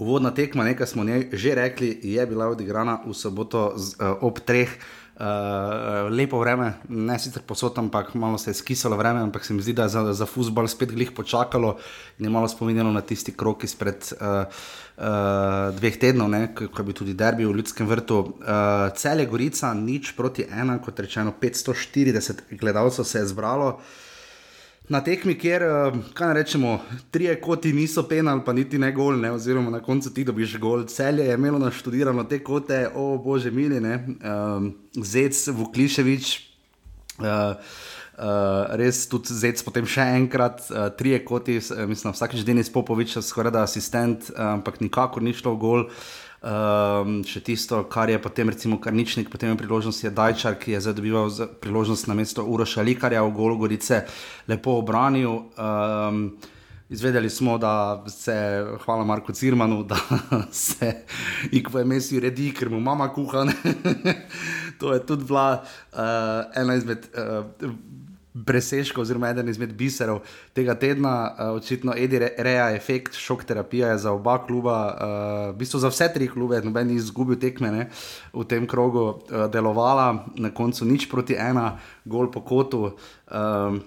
Uvodna tekma, nekaj smo njej že rekli, je bila odigrana v soboto z, uh, ob treh. Uh, lepo vreme, ne sicer posod, ampak malo se je skisalo vreme, ampak se mi zdi, da je za, za futbol spet glih počakalo in je malo spominjalo na tisti krok izpred uh, uh, dveh tednov, ne, ko ko je bil tudi derbi v Ljudskem vrtu. Uh, Cel je Gorica, nič proti ena, kot rečeno, 540 gledalcev se je zbralo. Na tekmi, kjer, eh, kaj ne rečemo, trije koti niso penal, pa niti ne gol, ne, oziroma na koncu ti dobiš gol. Celje je imelo naštudirano te kote, o bože mili, ne, um, Zec, Vukliševič, uh, uh, res tudi Zec, potem še enkrat, uh, trije koti, eh, mislim, vsakeč Denis Popovič, skoraj da asistent, uh, ampak nikakor ni šlo v gol. Um, še tisto, kar je potem, recimo, Karničnik, potem je priložnost, je Dajčar, ki je zdaj dobival priložnost na mesto Uroša Likarja v Golu Gorice, lepo obranil. Um, Izvedeli smo, da se, hvala Marku Cirmanu, da se Ikvo Emesi redi, ker mu mama kuha. to je tudi bila uh, ena izmed uh, presežkov, oziroma eden izmed biserov tega tedna. Uh, očitno Edi Re- Reja, efekt, šok terapija je za oba kluba, uh, v bistvu za vse tri klube, noben ni izgubil tekme ne, v tem krogu, uh, delovala, na koncu nič proti ena, gol po kotu. Um,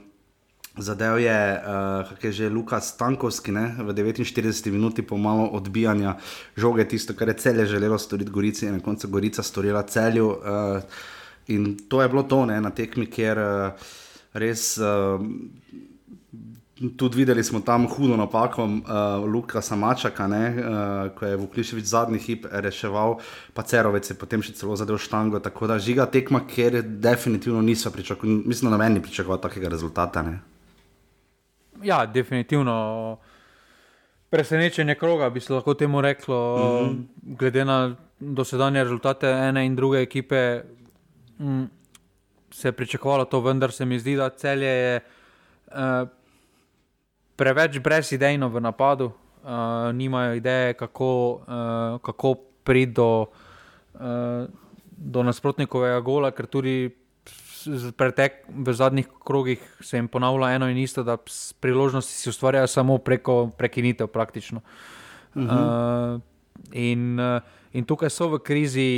Zadev je, uh, kako je že Lukas Stankovski, ne, v 49 minuti po malo odbijanja žoge, tisto, kar je celje želelo storiti Gorici, in na koncu Gorica storila celju. Uh, in to je bilo to ne, na tekmi, kjer uh, res. Uh, Tudi videli smo tam hudo napako uh, Luka Samačaka, ne, uh, ko je Vukliševič zadnji hip reševal, pa Cerovec je potem še celo zadev štango. Tako da žiga tekma, kjer definitivno niso pričakovali, mislim, da noben ni pričakoval takega rezultata. Ne. Ja, definitivno. Presenečenje kroga bi se lahko temu reklo, mm -hmm. glede na dosedanje rezultate ene in druge ekipe. Mm, se je pričakovalo to, vendar se mi zdi, da celje je uh, preveč brezidejno v napadu, uh, nimajo ideje, kako, uh, kako priti do, uh, do nasprotnikovega gola, ker tudi pretek v zadnjih krogih se jim ponavlja eno in isto, da priložnosti si ustvarjajo samo preko prekinitev praktično. Uh -huh. uh, in, uh, in tukaj so v krizi,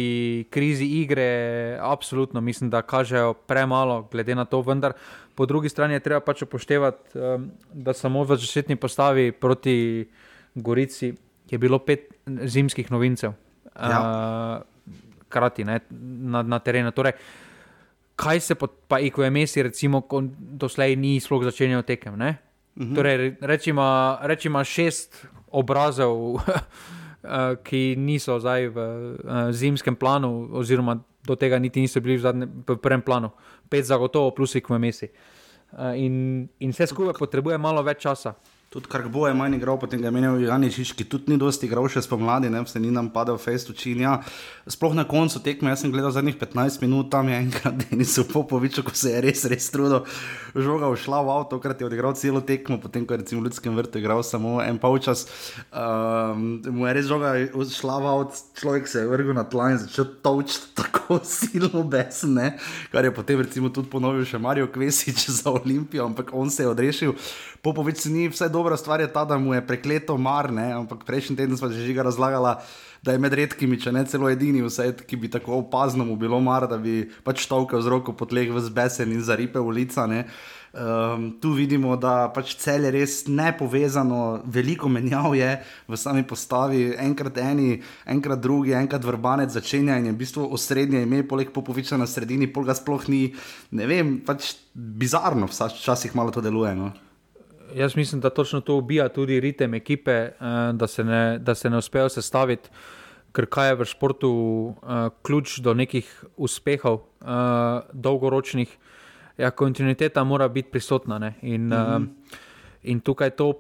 krizi igre, absolutno mislim, da kažejo premalo, glede na to, vendar po drugi strani je treba pač upoštevati, um, da samo v začetni postavi proti Gorici je bilo pet zimskih novincev. Ja. Uh, krati ne, na, na terenu. Torej, kaj se pa, pa IQMS, recimo, doslej ni sploh začenjal tekem. Ne? Mhm. Torej, rečemo, rečemo šest obrazov, ki niso zdaj v uh, zimskem planu, oziroma do tega niti niso bili v, zadnje, v prvem planu, pet zagotovo, plus IQMS. Uh, in, in vse skupaj potrebuje malo več časa. Tudi kar bo je manj igral, potem ga je menil Janičič, ki tudi ni dosti igral še spomladi, ne se ni nam padal fejst učin. Ja. Sploh na koncu tekme, jaz sem gledal zadnjih 15 minut, tam je enkrat Denis Popovič, ko se je res, res trudil, žoga všla v avto, krat je odigral celo tekmo, potem ko je recimo v ljudskem vrtu igral samo en polčas. Um, mu je res žoga šla v avto, človek se je vrgel na tla in začel točiti tako silno besen, ne? kar je potem recimo tudi ponovil še Marijo Kvesič za Olimpijo, ampak on se je odrešil. Popovič ni vse dobra stvar, je ta, da mu je prekleto mar, ne? ampak prejšnji teden smo že že razlagali, da je med redkimi, če ne celo edini, vse, ki bi tako opazno mu bilo mar, da bi pač tolkel z roko po tleh v zbesen in zaripe ulica. Um, tu vidimo, da pač cel je res nepovezano, veliko menjav je v sami postavi, enkrat eni, enkrat drugi, enkrat vrbanec začenja in je v bistvu osrednje ime, poleg popoviča na sredini, pol ga sploh ni, ne vem, pač bizarno, včasih malo to deluje. No? Jaz mislim, da točno to ubija tudi ritem ekipe, eh, da se ne, da se ne uspejo sestaviti, ker kaj je v športu uh, ključ do nekih uspehov, uh, dolgoročnih. Ja, kontinuiteta mora biti prisotna. In, mm -hmm. uh, in tukaj to,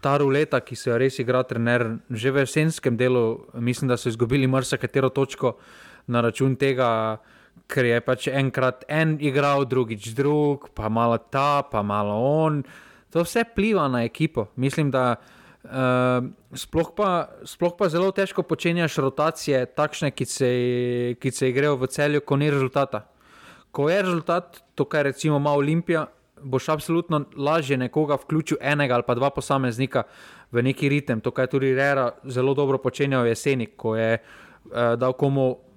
ta ruleta, ki se jo res igra, trener, že v jesenskem delu, mislim, da so izgubili marsikatero točko na račun tega, uh, ker je pač enkrat en igral, drugič drug, pa malo ta, pa malo on. To vse pliva na ekipo. Mislim, da uh, sploh, pa, sploh pa zelo težko počenjaš rotacije, takšne, ki se, ki se grejo v celju, ko ni rezultata. Ko je rezultat, to kar recimo ima Olimpija, boš absolutno lažje nekoga vključil, enega ali pa dva posameznika v neki ritem. To, kar je tudi Rera zelo dobro počenjal jeseni, ko je uh, dal komu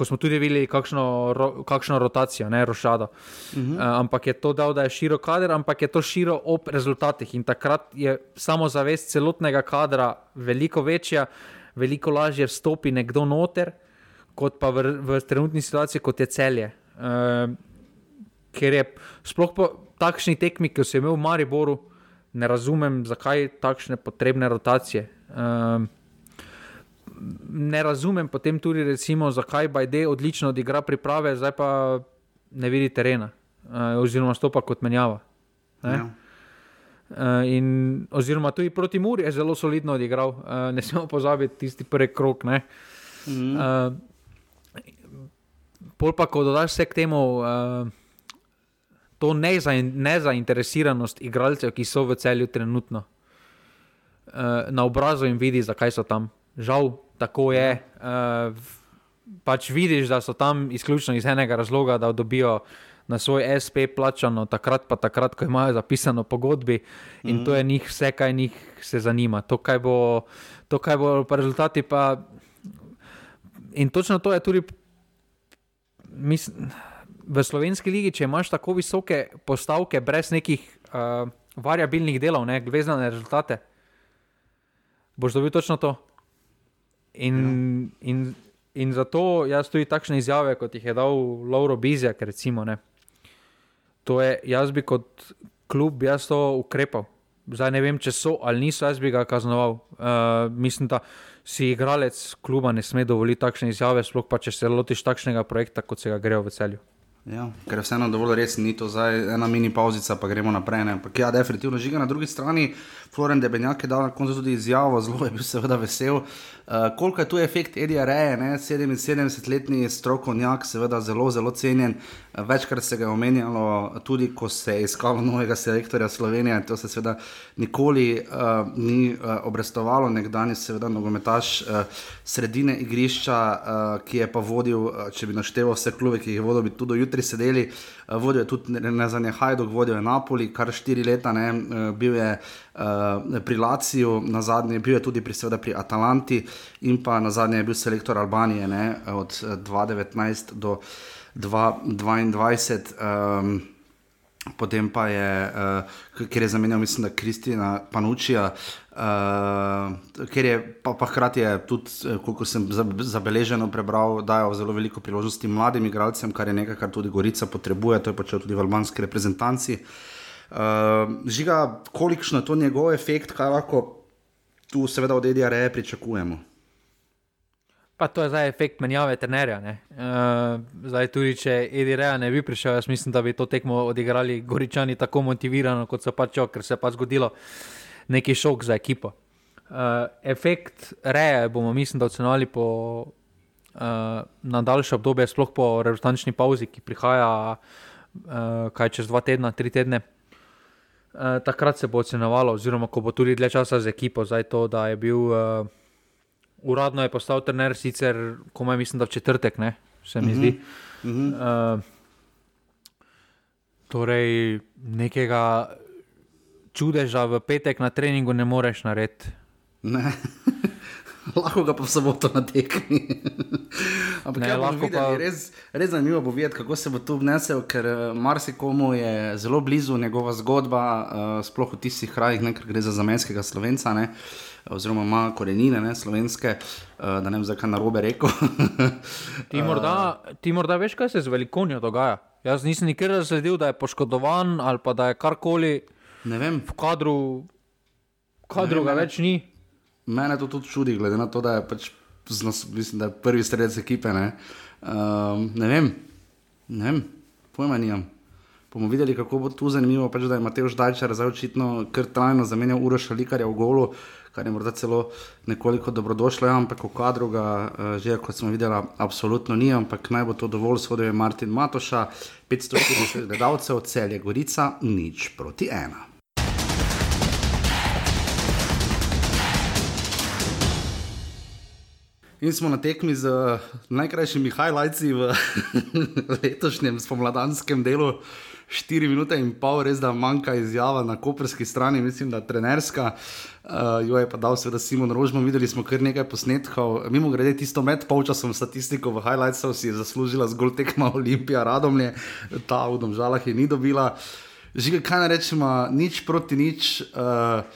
ko smo tudi videli, kakšno, ro, kakšno rotacijo, ne rošado. Uh -huh. uh, ampak je to dal, da je širok kader, ampak je to širok ob rezultatih. In takrat je samozavest celotnega kadra veliko večja, veliko lažje vstopi nekdo noter, kot pa v, v trenutni situaciji, kot je celje. Uh, ker je sploh po takšni tekmi, ki so imeli v Mariboru, ne razumem, zakaj takšne potrebne rotacije. Uh, ne razumem potem tudi, recimo, zakaj Bajde odlično odigra priprave, zdaj pa ne vidi terena, uh, oziroma stopa kot menjava. Ja. Uh, in, oziroma, tudi proti Muri je zelo solidno odigral, uh, ne smemo pozabiti tisti prvi krok. Mm. Uh, pol pa, ko dodaš vse k temu, uh, to nezainteresiranost igralcev, ki so v celju trenutno, uh, na obrazu jim vidi, zakaj so tam. Žal, tako je. Uh, pač vidiš, da so tam izključno iz enega razloga, da dobijo na svoj SP plačano, takrat pa takrat, ko imajo zapisano pogodbi in mm. to je njih vse, kaj njih se zanima. To, kaj bo, to, kaj bo pa rezultati. Pa... In točno to je tudi. Mislim, v slovenski ligi, če imaš tako visoke postavke, brez nekih uh, variabilnih delov, ne glede na rezultate, boš dobil točno to. In, ja. in, in zato jaz tudi takšne izjave, kot jih je dal Lauro Bizjak, recimo, ne, to je, jaz bi kot klub jaz to ukrepal. Zdaj ne vem, če so ali niso, jaz bi ga kaznoval. Uh, mislim, da si igralec kluba ne sme dovoliti takšne izjave, sploh pa če se lotiš takšnega projekta, kot se ga grejo v celju. Ja, ker je vseeno dovolj resno, ni to zdaj ena mini pauzica, pa gremo naprej. Ampak ja, definitivno žiga na drugi strani. Floren Debenjak je dal na koncu tudi izjavo, zelo je bil seveda vesel. Uh, koliko je tu efekt Edija Reje, 77-letni strokovnjak, seveda zelo, zelo cenjen. Uh, večkrat se ga je omenjalo, tudi ko se je iskalo novega selektorja Slovenije. To se seveda nikoli uh, ni uh, obrestovalo, nekdanji seveda nogometaš uh, sredine igrišča, uh, ki je pa vodil, uh, če bi našteval vse klube, ki jih je vodil, bi tudi jutri sedeli. Uh, vodil je tudi ne za ne Hajduk, vodil je Napoli, kar štiri leta, ne, uh, bil je. Uh, pri Laciju, na zadnje je bil je tudi pri, seveda, pri Atalanti, in pa na zadnje je bil selektor Albanije ne, od 2019 do 2022. Um, Potem pa je, uh, ker je zamenjal, mislim, da Kristina Panučija, uh, Uh, ker je pa, pa hkrati tudi, eh, koliko sem zabeleženo prebral, dajo zelo veliko priložnosti mladim igralcem, kar je nekaj, kar tudi Gorica potrebuje, to je počel tudi v albanski reprezentanci. Uh, žiga, kolikšno je to njegov efekt, kaj lahko tu, seveda, od EDR-a pričakujemo. Pa to je zdaj efekt menjave trenerja. Uh, zdaj, tudi če Edi Reja ne bi prišel, jaz mislim, da bi to tekmo odigrali Goričani tako motivirano, kot so pač, ker se je pač zgodilo neki šok za ekipo. Uh, efekt Reja bomo, mislim, da ocenili po uh, na daljše obdobje, sploh po reprezentančni pauzi, ki prihaja uh, kaj čez dva tedna, tri tedne. Uh, takrat se bo ocenovalo, oziroma ko bo tudi dlje časa z ekipo, zdaj to, da je bil. Uh, uradno je postal trener, sicer komaj mislim, da v četrtek, ne, se mi zdi. Uh -huh. uh, torej, nekega čudeža v petek na treningu ne moreš narediti. Ne. lahko ga pa v soboto na tekmi. Ampak ne, ja, lahko videli, pa... res, res zanimivo bo videti, kako se bo tu vnesel, ker uh, marsikomu je zelo blizu njegova zgodba, uh, sploh v tistih krajih, ne, ker gre za zamenskega slovenca. Ne. Oziroma ima korenine ne, slovenske, uh, da ne vem, zakaj na robe rekel. ti, morda, ti morda veš, kaj se z velikonijo dogaja. Jaz nisem nikjer razsledil, da je poškodovan ali pa da je karkoli v kadru, kadru ga več ni. Mene to tudi čudi, glede na to, da je, pač, mislim, da je prvi sredec ekipe. Ne, um, ne vem, ne vem, pojma nimam. Bomo videli, kako bo tu zanimivo, pač, da je Matej Ždajčar zdaj očitno kar trajno zamenjal Uroša Likarja v golu kar je morda celo nekoliko dobrodošlo, ja, ampak v kadru ga uh, že, kot smo videli, absolutno ni, ampak naj bo to dovolj, sodijo je Martin Matoša, 540 gledalcev, cel je Gorica, nič proti ena. In smo na tekmi z najkrajšimi highlightsi v letošnjem spomladanskem delu. 4 minute in pol, res da manjka izjava na koperski strani, mislim, da trenerska. Uh, jo je pa dal seveda Simon Rožman, videli smo kar nekaj posnetkov. Mimo grede, tisto med polčasom statistiko v highlightsu si je zaslužila zgolj tekma Olimpija, Radomlje, ta v domžalah je ni dobila. Žiga, kaj ne rečemo, nič proti nič. Uh,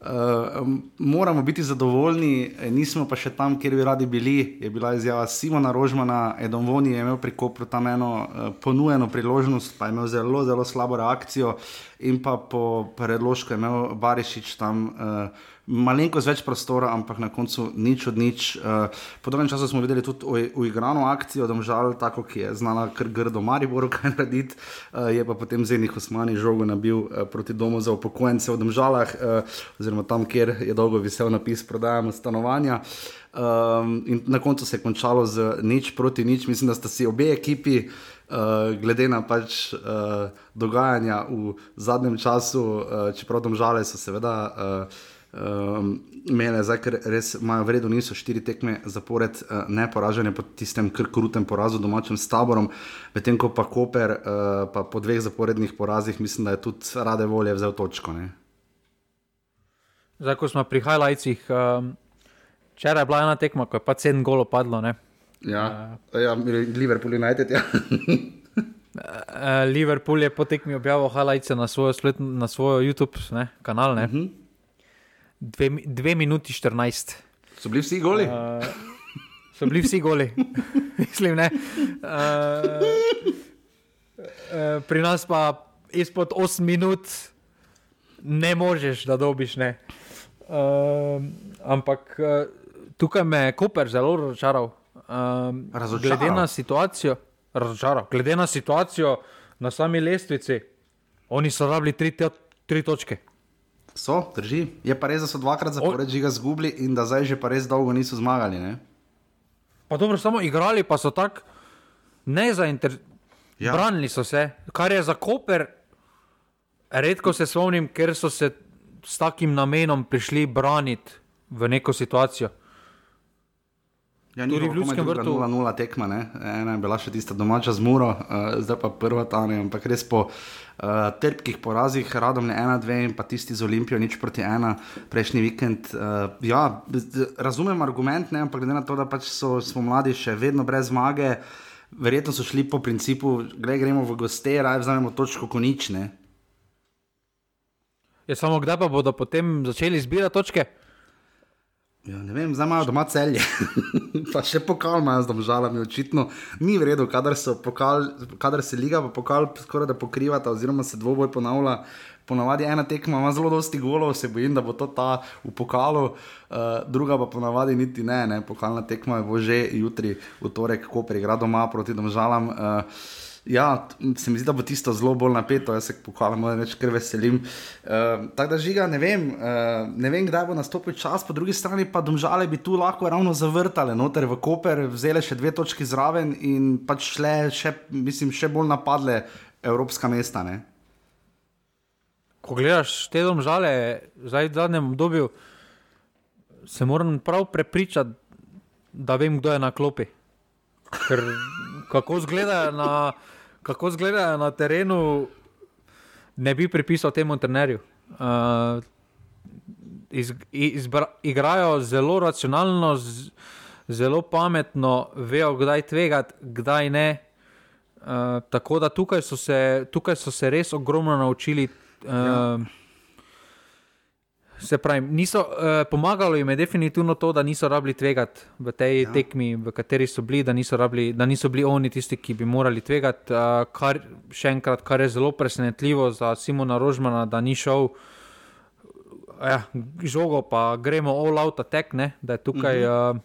Uh, moramo biti zadovoljni, nismo pa še tam, kjer bi radi bili. Je bila izjava Simona Rožmana, Edom Voni je imel pri Kopru tam eno uh, ponujeno priložnost, pa je imel zelo, zelo slabo reakcijo, in pa po predložku je imel Barišič tam. Uh, malenkost več prostora, ampak na koncu nič od nič. Uh, po dolgem času smo videli tudi uigrano akcijo, da žal, tako ki je znala kar grdo Mariboru kaj narediti, uh, je pa potem Zenih Osmani žogo nabil uh, proti domu za upokojence v Domžalah, uh, oziroma tam, kjer je dolgo visel napis prodajamo stanovanja. Um, in na koncu se je končalo z nič proti nič. Mislim, da sta si obe ekipi, uh, glede na pač, uh, dogajanja v zadnjem času, uh, čeprav domžale so seveda. Uh, um, imele, zdaj, ker res imajo vredno, niso štiri tekme zapored, uh, ne poražene po tistem krutem porazu domačim s taborom, medtem ko pa Koper, uh, pa po dveh zaporednih porazih, mislim, da je tudi rade volje vzel točko. Ne? Zdaj, ko smo pri highlightsih, um, včeraj je bila ena tekma, ko je pa sedem golo padlo. Ne? Ja, uh, ja Liverpool United. Ja. Liverpool je po tekmi objavil highlights na svojo, splet, na svojo YouTube ne, kanal. Uh mhm. -huh. 2 minuti 14. So bili vsi goli? Uh, so bili vsi goli, mislim, ne. Uh, uh, pri nas pa izpod 8 minut ne moreš, da dobiš. Ne. Uh, ampak uh, tukaj me je Koper zelo razočaral. Uh, glede na situacijo, razočaral. Glede na situacijo na sami lestvici, oni so rabili tri, tri točke. So, drži. Je pa res, da so dvakrat zapored žiga zgubili in da zdaj že pa res dolgo niso zmagali. Ne? Pa dobro, samo igrali pa so tako nezainteresirani. Ja. Branili so se, kar je za Koper, redko se spomnim, ker so se s takim namenom prišli braniti v neko situacijo. Ja, tudi v Ljudskem vrtu. 0-0 tekma, ne? ena je bila še tista domača z Muro, uh, zdaj pa prva ta ne. Ampak res po uh, trpkih porazih, radom je 1-2 in pa tisti z Olimpijo, nič proti 1, prejšnji vikend. Uh, ja, razumem argument, ne? ampak glede na to, da pač so, smo mladi še vedno brez zmage, verjetno so šli po principu, gre, gremo v goste, raje vzamemo točko, ko nič ne. Je samo kdaj pa bodo potem začeli zbirati točke? Ja, ne vem, zdaj imajo doma celje, pa še pokal imajo z domžalami, očitno ni v redu, kadar, pokal, kadar se liga pa pokal skoraj da pokrivata, oziroma se dvoboj ponavlja. Ponavadi ena tekma ima zelo dosti golov, se bojim, da bo to ta v pokalu, uh, druga pa ponavadi niti ne, ne. pokalna tekma bo že jutri, v torek, ko preigra doma proti domžalam. Uh, Ja, se mi zdi, da bo tisto zelo bolj napeto, jaz se pohvalim, da več kar veselim. Uh, Tako da žiga, ne vem, uh, ne vem, kdaj bo nastopil čas, po drugi strani pa domžale bi tu lahko ravno zavrtale, noter v Koper, vzele še dve točki zraven in pač šle še, mislim, še bolj napadle evropska mesta. Ne? Ko gledaš te domžale, zdaj v zadnjem obdobju, se moram prav prepričati, da vem, kdo je na klopi. Ker kako izgledajo na kako izgledajo na terenu, ne bi pripisal temu trenerju. Uh, iz, izbra, igrajo zelo racionalno, z, zelo pametno, vejo, kdaj tvegati, kdaj ne. Uh, tako da tukaj so, se, tukaj so se res ogromno naučili. Uh, ja. Se pravi, niso, uh, pomagalo jim je definitivno to, da niso rabili tvegati v tej ja. tekmi, v kateri so bili, da niso, rabili, da niso bili oni tisti, ki bi morali tvegati. Uh, kar, še enkrat, kar je zelo presenetljivo za Simona Rožmana, da ni šel ja, žogo, pa gremo all out attack, ne? da je tukaj -huh. uh,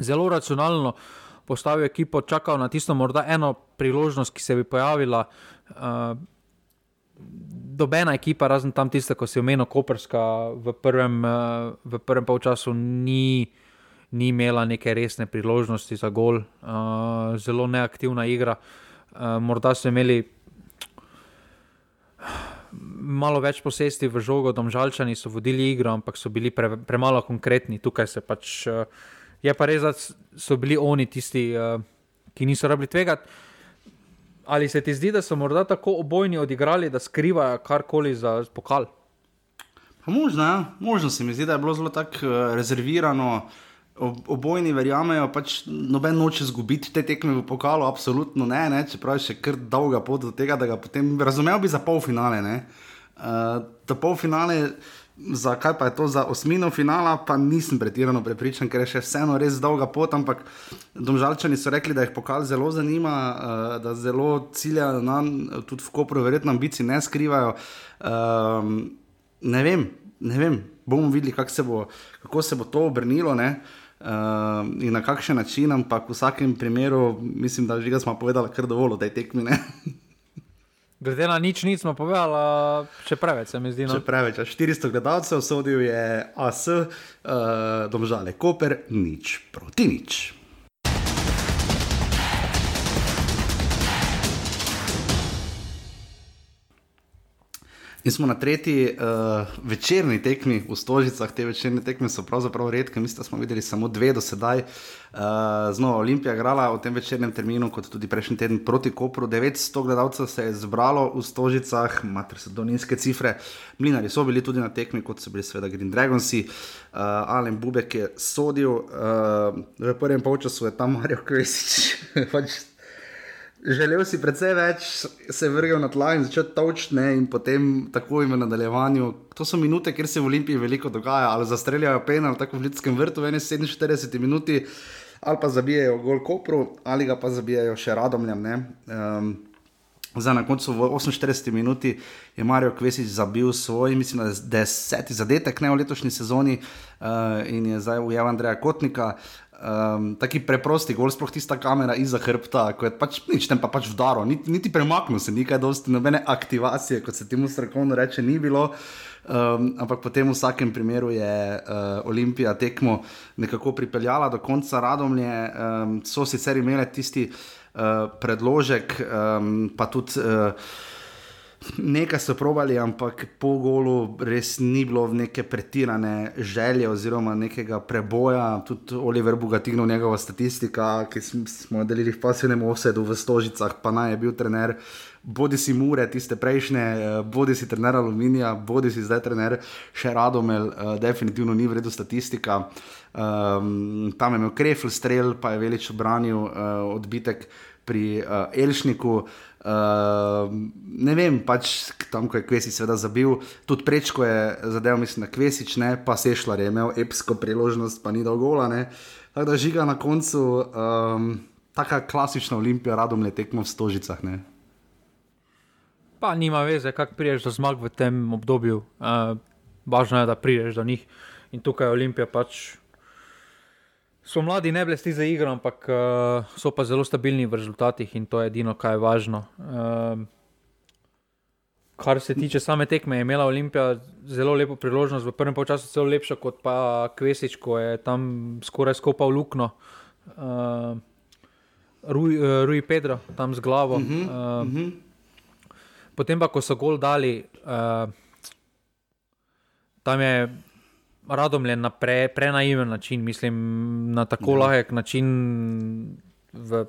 zelo racionalno postavil ekipo, čakal na tisto morda eno priložnost, ki se bi pojavila. Uh, Dobena ekipa, razen tam tiste, ko si omenil, Koperska v prvem, uh, v prvem polčasu ni, ni imela neke resne priložnosti za gol, uh, zelo neaktivna igra. Uh, morda so imeli malo več posesti v žogo, domžalčani so vodili igro, ampak so bili pre, premalo konkretni. Tukaj se pač, uh, je pa res, da so bili oni tisti, uh, ki niso rabili tvegati. Ali se ti zdi, da so morda tako obojni odigrali, da skrivajo karkoli za pokal? Možno, ja. možno se mi zdi, da je bilo zelo tako uh, rezervirano. Obojni verjamejo, pač noben noče izgubiti te tekme v pokalu, absolutno ne, ne čeprav je še kar dolga pot do tega, da ga potem razumel bi za polfinale. Uh, za polfinale Zakaj pa je to za osmino finala, pa nisem pretirano prepričan, ker je še vseeno res dolga pot. Ampak domžalčani so rekli, da jih pokal zelo zanima, uh, da zelo ciljajo na tudi v Kopru, verjetno ambicij ne skrivajo. Um, ne vem, ne vem, bomo videli, kak se bo, kako se bo to obrnilo. Uh, in na kakšen način, ampak v vsakem primeru, mislim, da že smo povedali, kar dovolj o tej tekmi. Glede na nič, nismo povedali, še preveč se mi zdi. No? Še preveč, 400 gledalcev, sodil je AS, uh, domžale Koper, nič proti nič. In smo na tretji uh, večerni tekmi v Stožicah. Te večerne tekme so pravzaprav redke, mislim, da smo videli samo dve do sedaj. Uh, znova Olimpija igrala v tem večernem terminu, kot tudi prejšnji teden proti Kopru. 900 gledalcev se je zbralo v Stožicah, imate se do nizke cifre. Mlinari so bili tudi na tekmi, kot so bili seveda Green Dragonsi. Uh, Alen Bubek je sodil, uh, v prvem polčasu je tam Marijo Kvesič. Želel si precej več, se vrgel na tla in začel točne, in potem tako in v nadaljevanju. To so minute, kjer se v Olimpiji veliko dogaja, ali zastreljajo penal, tako v Ljudskem vrtu, v 47 minuti, ali pa zabijajo gol Kopru, ali pa zabijajo še radomljam. Um, Zdaj, na koncu v 48 minuti je Marijo Kvesič zabil svoj, mislim, je deseti zadetek ne, v letošnji sezoni uh, in je zdaj ujel Andreja Kotnika. Um, taki preprosti, gol sploh tista kamera iza hrbta, ko je pač nič tam pa pač vdaro, niti, niti premaknil se, nekaj dosti nobene aktivacije, kot se temu strokovno reče, ni bilo. Um, ampak potem v vsakem primeru je uh, Olimpija tekmo nekako pripeljala do konca radomlje, um, so sicer imeli tisti uh, predložek, um, pa tudi. Uh, Nekaj so provali, ampak po golu res ni bilo neke pretirane želje oziroma nekega preboja. Tudi Oliver Bogatinov, njegova statistika, ki smo jo delili v pasivnem osedu v Stožicah, pa naj je bil trener. Bodi si Mure, tiste prejšnje, eh, bodi si trener Aluminija, bodi si zdaj trener še Radomel, uh, definitivno ni vredno statistika. Um, tam je imel krefl strel, pa je velič obranil uh, odbitek pri uh, Elšniku. Uh, ne vem, pač tam, ko je Kvesič seveda zabil, tudi prečko je zadeval, mislim, na Kvesič, ne, pa Sešljar je imel epsko priložnost, pa ni dolgola. Tako da žiga na koncu, um, taka klasična olimpija, radom le tekmo v stožicah. Ne. Pa nima veze, kako priješ do zmag v tem obdobju. Uh, važno je, da priješ do njih. In tukaj je Olimpija pač. So mladi, ne blesti za igro, ampak uh, so pa zelo stabilni v rezultatih in to je edino, kar je važno. Uh, kar se tiče same tekme, je imela Olimpija zelo lepo priložnost, v prvem času celo lepša kot pa Kvesič, ko je tam skoraj skopal lukno. Uh, Rui, uh, Rui Pedro, tam z glavo. Uh -huh, uh, uh -huh. Potem pa, ko so gol dali, uh, tam je radomljen na pre, prenaiven način, mislim, na tako ja. lahek način v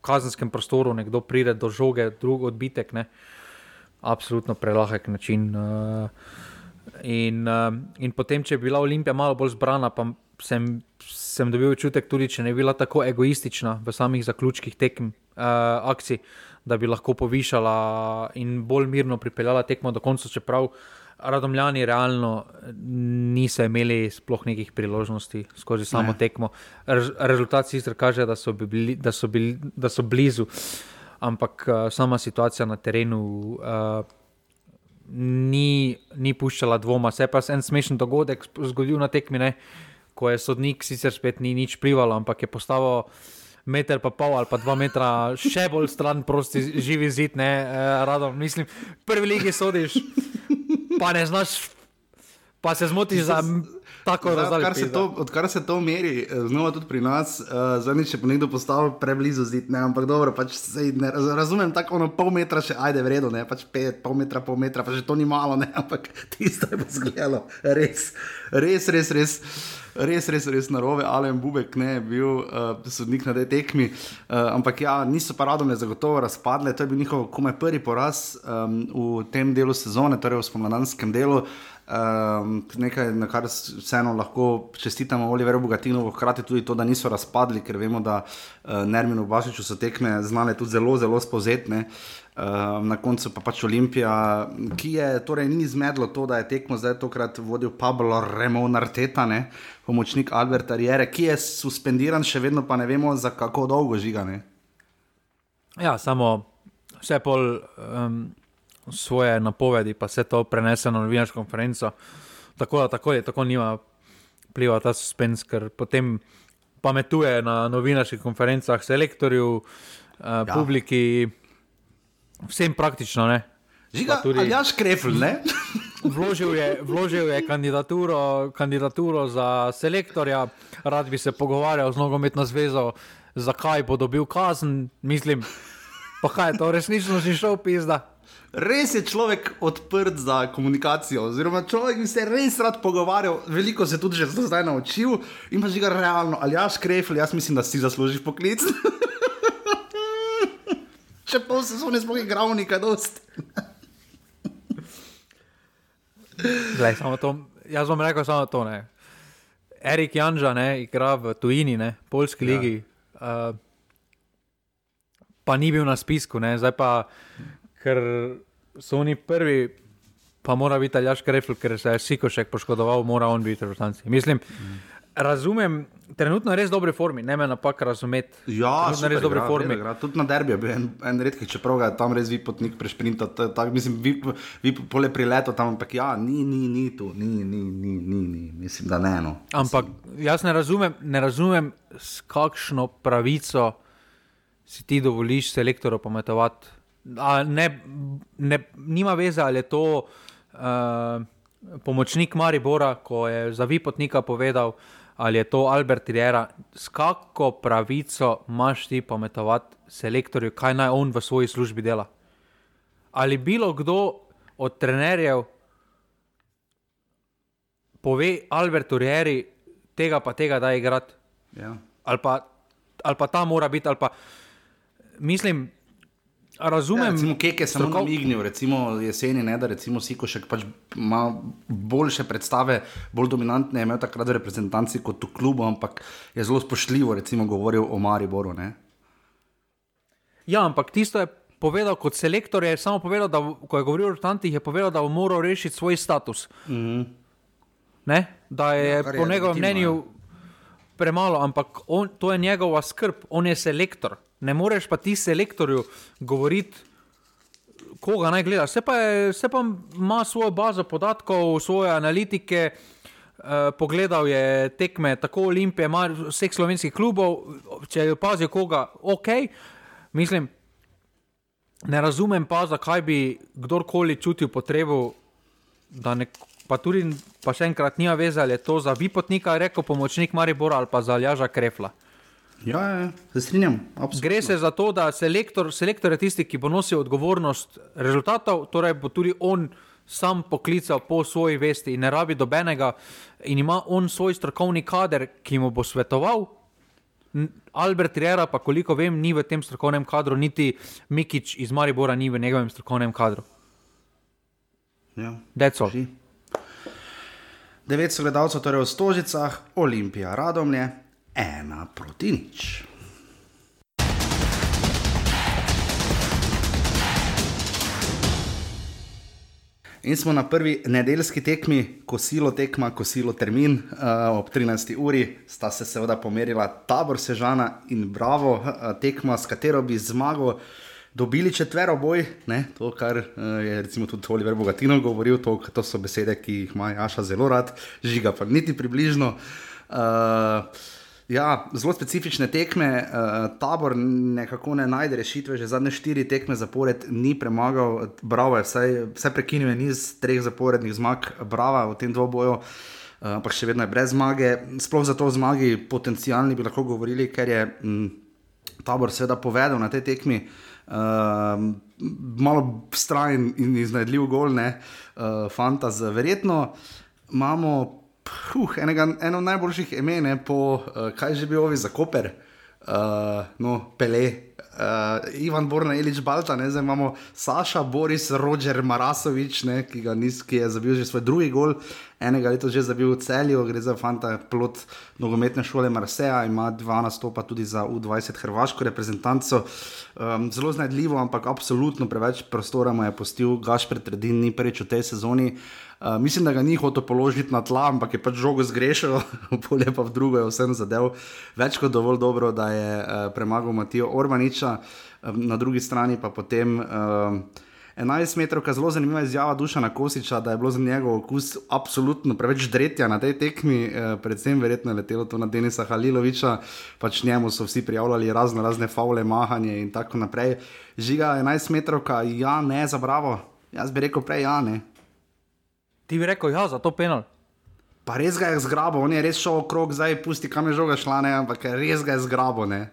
kazenskem prostoru, nekdo pride do žoge, drug odbitek. Ne. Absolutno prelahek način. Uh, in, uh, in potem, če je bila Olimpija malo bolj zbrana, pa sem, sem dobil občutek, tudi če ne bi bila tako egoistična v samih zaključkih tekem, uh, akcij, da bi lahko povišala in bolj mirno pripeljala tekmo do konca, čeprav Radomljani realno niso imeli sploh nekih priložnosti skozi samo ne. tekmo. Rezultat sicer kaže, da so, bili, da, so bili, da so blizu, ampak uh, sama situacija na terenu. Uh, Ni, ni puščala dvoma, se pa je en smešen dogodek zgodil na tekmi, ne, ko je sodnik sicer spet ni nič plival, ampak je postavil meter pa pol ali pa dva metra še bolj stran, prosti živi zid, ne, eh, radom. Mislim, prvi ligi sodiš, pa ne znaš, pa se zmotiš za. Tako, Zdaj, odkar, se to, odkar se to meri, eh, znova tudi pri nas, uh, zadnjič je nekdo postavil preblizu zid, ne, ampak dobro, pač se, ne, razumem, tako ono pol metra še ajde v redu, ne, pač pet, pol metra, pol metra, pa že to ni malo, ne, ampak tisto je pa zgledalo, res, res, res. res. res res, res, res narove, Alen Bubek ne, je bil uh, sodnik na tej tekmi. Uh, ampak ja, niso pa radom je zagotovo razpadle, to je bil njihov komaj prvi poraz um, v tem delu sezone, torej v spomladanskem delu. Um, nekaj, na kar vseeno lahko čestitamo Oliveru Bogatinu, hkrati tudi to, da niso razpadli, ker vemo, da uh, Nerminu Bašiču so tekme znane tudi zelo, zelo spozetne. Uh, Uh, na koncu pa pač Olimpija, ki je torej ni izmedlo to, da je tekmo zdaj tokrat vodil Pablo Remon Arteta, ne? pomočnik Alberta Riere, ki je suspendiran, še vedno pa ne vemo, za kako dolgo žigane. Ja, samo vse pol um, svoje napovedi, pa se to prenese na novinarsko konferenco. Tako da tako je, tako nima vpliva ta suspens, ker potem pametuje na novinarskih konferencah, selektorju, uh, ja. publiki vsem praktično. Ne? Žiga, tudi, ali jaš krefl, ne? vložil, je, vložil je kandidaturo, kandidaturo za selektorja, rad bi se pogovarjal z nogometno zvezo, zakaj bo dobil kazen. Mislim, pa kaj je to resnično že šel pizda. Res je človek odprt za komunikacijo, oziroma človek bi se res rad pogovarjal, veliko se tudi že zdaj naučil in pa že ga realno, ali jaš krefl, jaz mislim, da si zaslužiš poklic. še pol sezone smo igrali, nekaj dosti. Glej, to, jaz bom rekel samo to. Ne. Erik Janža ne, igra v tujini, ne, polski ja. ligi. Uh, pa ni bil na spisku, ne, zdaj pa, ker so oni prvi, pa mora biti Aljaš Krefl, ker se je Sikošek poškodoval, mora on biti v Franciji. Mislim, mm. razumem trenutno je res v dobrej formi, ne me napak razumeti. Ja, super, res v dobrej formi. Igra, tudi na derbi je bil en, en redki, čeprav ga tam res vi potnik prešprinta. Mislim, vi, vi pole prileto tam, ampak ja, ni, ni, ni tu, ni, ni, ni, ni, ni. mislim, da ne. No. Ampak jaz ne razumem, ne razumem, s kakšno pravico si ti dovoliš selektorju pometovati. Ne, ne, nima veze, ali je to uh, pomočnik Maribora, ko je za vi potnika povedal, ali je to Albert Riera, s kako pravico imaš ti pametovati selektorju, kaj naj on v svoji službi dela. Ali bilo kdo od trenerjev pove Albertu Rieri, tega pa tega, da igrati. Ja. Ali, ali pa ta mora biti, ali pa mislim. Razumem, ja, recimo, keke sem samo namignil, recimo jeseni, ne, da recimo Sikošek pač ima boljše predstave, bolj dominantne je imel takrat v reprezentanci kot v klubu, ampak je zelo spoštljivo recimo govoril o Mariboru. Ne. Ja, ampak tisto je povedal kot selektor, je samo povedal, da ko je govoril o rotantih, je povedal, da bo moral rešiti svoj status. Mm -hmm. ne? Da je Ja, ja, je po njegovem mnenju premalo, ampak on, to je njegova skrb, on je selektor. Ne moreš pa ti selektorju govoriti, koga naj gleda. Se pa, je, se pa ima svojo bazo podatkov, svoje analitike. Uh, pogledal je tekme tako Olimpije, ima vseh slovenskih klubov, če je opazil koga, ok. Mislim, ne razumem pa, zakaj bi kdorkoli čutil potrebo, da ne. Pa tudi, pa še enkrat, nima veze, ali je to za Vipotnika, rekel pomočnik Maribora ali pa za Ljaža Krefla. Ja, ja, se strinjam. Absolutno. Gre se za to, da selektor, selektor je tisti, ki bo nosil odgovornost rezultatov, torej bo tudi on sam poklical po svoji vesti in ne rabi dobenega, in ima on svoj strokovni kader, ki mu bo svetoval. Albert Riera, pa koliko vem, ni v tem strokovnem kadru, niti Mikič iz Maribora ni v njegovem strokovnem kadru. Ja. That's all. Drži. Devet so gledalcev, torej v Stožicah, Olimpija, Radomlje, ena proti nič. In smo na prvi nedeljski tekmi, kosilo tekma, kosilo termin, uh, ob 13. uri sta se seveda pomerila tabor Sežana in Bravo, uh, tekma, s katero bi zmago dobili četvero boj, ne? to, kar uh, je recimo tudi Oliver Bogatino govoril, to, to so besede, ki jih ima Jaša zelo rad, žiga pa niti približno. Uh, Ja, zelo specifične tekme, uh, tabor nekako ne najde rešitve, že zadnje štiri tekme zapored ni premagal, Bravo je vsaj, vsaj prekinil je niz treh zaporednih zmag, Brava v tem dvoboju, uh, ampak še vedno je brez zmage. Sploh zato o zmagi potencijalni bi lahko govorili, ker je m, tabor seveda povedal na tej tekmi. Uh, malo strajen in iznajdljiv gol, ne, uh, fantaz. Verjetno imamo Huh, enega, eno najboljših imen po, uh, kaj že bil ovi za Koper, uh, no, Pele, uh, Ivan Borna, Elič Balta, ne, zdaj imamo Saša, Boris, Roger Marasovič, ne, ki, nis, ki je zabil že svoj drugi gol, enega leta že zabil v celju, gre za fanta plot nogometne šole Marseja, ima dva nastopa tudi za U20 hrvaško reprezentanco. Um, zelo znajdljivo, ampak absolutno preveč prostora mu je postil Gašpr Tredin, ni prvič v tej sezoni. Uh, mislim, da ga ni hotel položiti na tla, ampak je pač žogo zgrešil, polje pa v drugo je vsem zadev. Več kot dovolj dobro, da je uh, premagal Matijo Orbaniča, um, na drugi strani pa potem. Uh, 11 metrov, zelo zanimiva izjava Dušana Kosiča, da je bilo za njegov okus absolutno preveč dretja na tej tekmi, eh, predvsem verjetno je letelo to na Denisa Haliloviča, pač njemu so vsi prijavljali razno razne faule, mahanje in tako naprej. Žiga 11 metrov, ja, ne za bravo, jaz bi rekel prej ja, ne. Ti bi rekel, ja, za to penal. Pa res ga je zgrabo, on je res šel okrog, zdaj pusti kam je žoga šla, ne, ampak res ga je zgrabo, ne.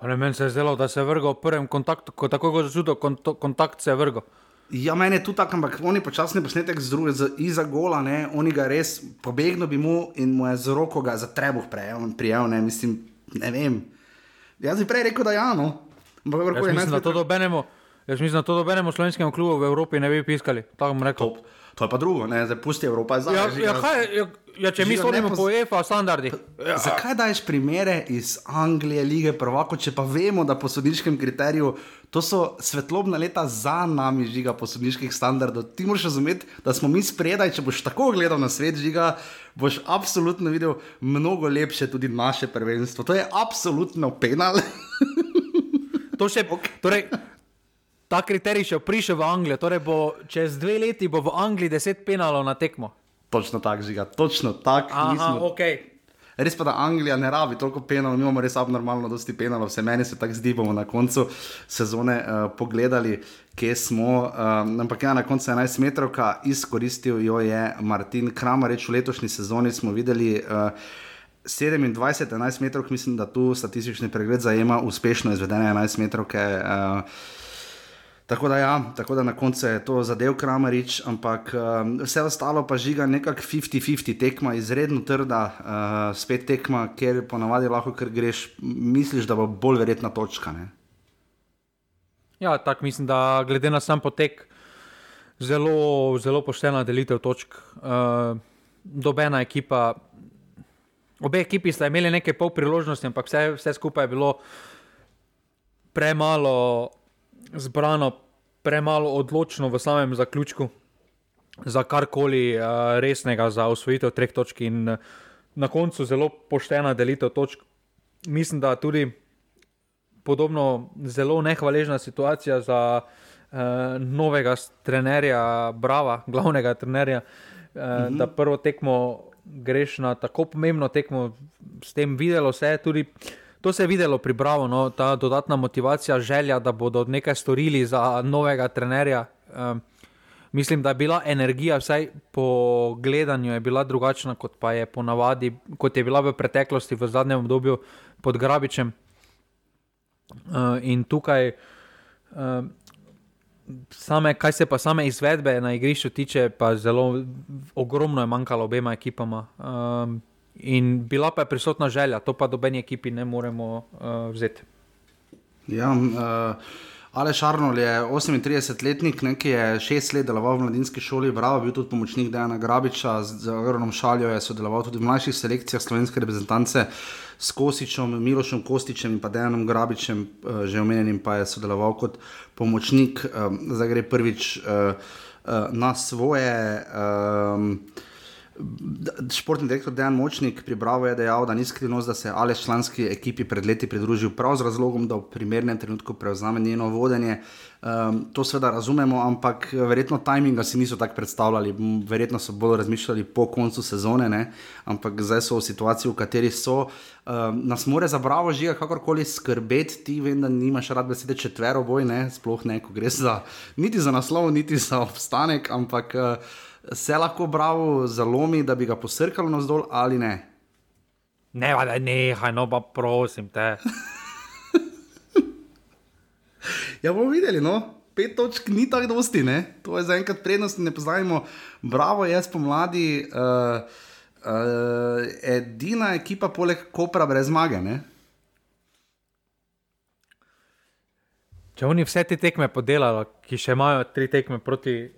Pa ne, meni se je zdelo, da se je vrgel v prvem kontaktu, ko tako kot začutil, kont kontakt se je vrgel. Ja, meni je tudi tako, ampak oni počasni posnetek z druge, z iza gola, ne, oni ga res pobegnil bi mu in mu je z roko ga za trebuh prijel, ne, mislim, ne vem. Jaz bi prej rekel, da ja, no. Ampak Jaz kakorkoli, mislim, da to dobenemo, jaz mislim, da to dobenemo slovenskemu klubu v Evropi ne bi piskali. Tako bom rekel. Top. To je pa drugo, ne, zdaj pusti Evropa zdaj. Ja, ja, kaj, ja, ja, če mi sodimo ne po EFA standardih. Ja. Zakaj daješ primere iz Anglije, lige prvako, če pa vemo, da po sodniškem kriteriju to so svetlobna leta za nami, žiga po sodniških standardov. Ti moraš razumeti, da smo mi spredaj, če boš tako gledal na svet, žiga, boš absolutno videl mnogo lepše tudi naše prvenstvo. To je absolutno penal. To še, torej, ta kriterij še prišel v Anglijo, torej bo čez dve leti bo v Angliji deset penalov na tekmo. točno tako, žiga, točno tako. Aha, Nismo- ok. Res pa, da Anglija ne rabi toliko penalov, mi imamo res abnormalno dosti penalov, vse meni se tako zdi, bomo na koncu sezone uh, pogledali, kje smo. Um, ampak ja, na koncu 11 metrovka izkoristil jo je Martin Kramarič v letošnji sezoni, smo videli. Uh, 27, 11 metrov, mislim, da tu statistični pregled zajema uspešno izvedene 11 metrovke. Uh, Tako da, ja, tako da na koncu je to zadev Kramerič, ampak um, vse ostalo pa žiga nekako 50-50 tekma, izredno trda, uh, spet tekma, kjer ponavadi lahko, ker greš, misliš, da bo bolj verjetna točka. Ne? Ja, tako mislim, da glede na sam potek, zelo, zelo poštena delitev točk. Uh, dobena ekipa, obe ekipi sta imeli nekaj pol priložnosti, ampak vse, vse skupaj je bilo premalo zbrano, premalo odločno v samem zaključku za karkoli uh, resnega, za osvojitev treh točk in uh, na koncu zelo poštena delitev točk. Mislim, da tudi podobno zelo nehvaležna situacija za uh, novega trenerja, Brava, glavnega trenerja, uh, mhm. da prvo tekmo greš na tako pomembno tekmo, s tem videlo se je tudi. To se je videlo pri Bravo, no, ta dodatna motivacija, želja, da bodo nekaj storili za novega trenerja. Um, mislim, da je bila energija, vsaj po gledanju, drugačna, kot pa je ponavadi, kot je bila v preteklosti, v zadnjem obdobju pod Grabičem. Uh, in tukaj, uh, same, kaj se pa same izvedbe na igrišču tiče, pa zelo ogromno je manjkalo obema ekipama. Uh, in bila pa je prisotna želja, to pa dobeni ekipi ne moremo uh, vzeti. Ja, uh... Aleš Arnold je 38-letnik, ki je šest let deloval v mladinski šoli, bravo, bil tudi pomočnik Dejana Grabiča, z Agronom Šaljo je sodeloval tudi v mlajših selekcijah slovenske reprezentance s Kosičem, Milošem Kostičem in pa Dejanom Grabičem, eh, že omenjenim pa je sodeloval kot pomočnik, eh, zdaj gre prvič eh, na svoje. Športni direktor Dejan Močnik pri Bravo je dejal, da ni skrivnost, da se je Aleš članski ekipi pred leti pridružil prav z razlogom, da v primernem trenutku prevzame njeno vodenje. Um, to seveda razumemo, ampak verjetno tajminga si niso tako predstavljali, verjetno so bolj razmišljali po koncu sezone, ne? ampak zdaj so v situaciji, v kateri so. Um, nas more za Bravo žiga kakorkoli skrbeti, ti vem, da nimaš rad besede četvero boj, ne? sploh ne, ko gre za niti za naslov, niti za obstanek, ampak. Uh, se lahko bravo zalomi, da bi ga posrkalo navzdol ali ne? Ne, ne, ne, no pa prosim te. ja, bomo videli, no. Pet točk ni tako dosti, ne? to je zaenkrat prednost, ne poznajmo. Bravo, jaz pomladi, uh, uh, edina ekipa poleg Kopra brez zmage. Ne? Če oni vse te tekme podelajo, ki še imajo tri tekme proti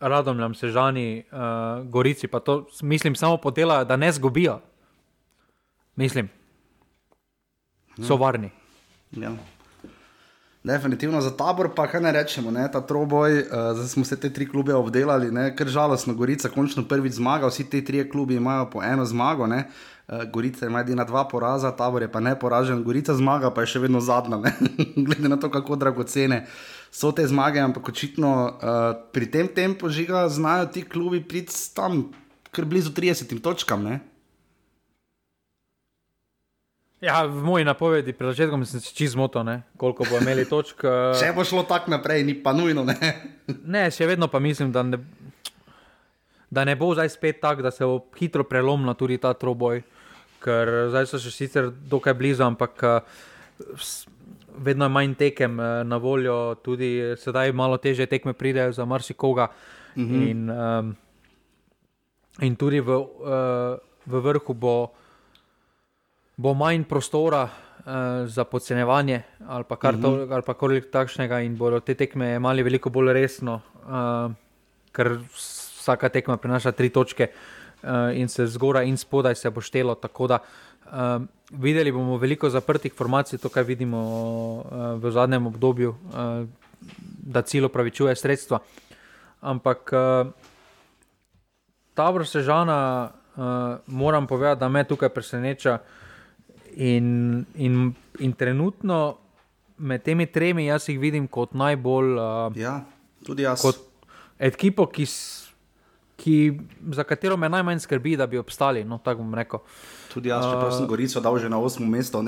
Radomljam, Sežani, uh, Gorici, pa to mislim samo podelajo, da ne zgubijo. Mislim, so ja. varni. Ja. Definitivno za tabor, pa kaj ne rečemo, ne? ta troboj, uh, zdaj smo se te tri klube obdelali, ker žalostno, Gorica končno prvič zmaga, vsi ti tri klubi imajo po eno zmago, ne? Uh, Gorica ima edina dva poraza, tabor je pa ne poražen, Gorica zmaga pa je še vedno zadnja, glede na to, kako dragocene uh, so te zmage, ampak očitno uh, pri tem tempu žiga znajo ti klubi priti tam, kar blizu 30 točkam. Ne? Ja, v moji napovedi, pred začetkom sem se čez moto, koliko bo imeli točk. Če bo šlo tako naprej, ni pa nujno. Ne, ne še vedno pa mislim, da ne, da ne bo zdaj spet tako, da se bo hitro prelomila tudi ta troboj, ker zdaj so še sicer dokaj blizu, ampak vedno je manj tekem eh, na voljo, tudi sedaj malo teže tekme pridejo za marsikoga. Mm -hmm. in, um, in tudi v, uh, v vrhu bo, bo manj prostora uh, za podcenjevanje ali pa kar mm -hmm. koli takšnega, in bodo te tekme imeli veliko bolj resno, uh, ker vsaka tekma prinaša tri točke. Uh, in se zgoraj in spodaj se bo štelo. Tako da um, videli bomo veliko zaprtih formacij, to, kar vidimo uh, v zadnjem obdobju, uh, da cilj upravičuje sredstva. Ampak uh, ta vrsta žana, uh, moram povedati, da me tukaj preseneča. In, in, in trenutno med temi tremi jaz jih vidim kot najbolj. Uh, ja, tudi jaz. Kot ekipo, ki, ki, za katero me najmanj skrbi, da bi obstali. No, tako bom rekel. Uh, Tudi jaz, če sem Gorico dal že na osmo mesto.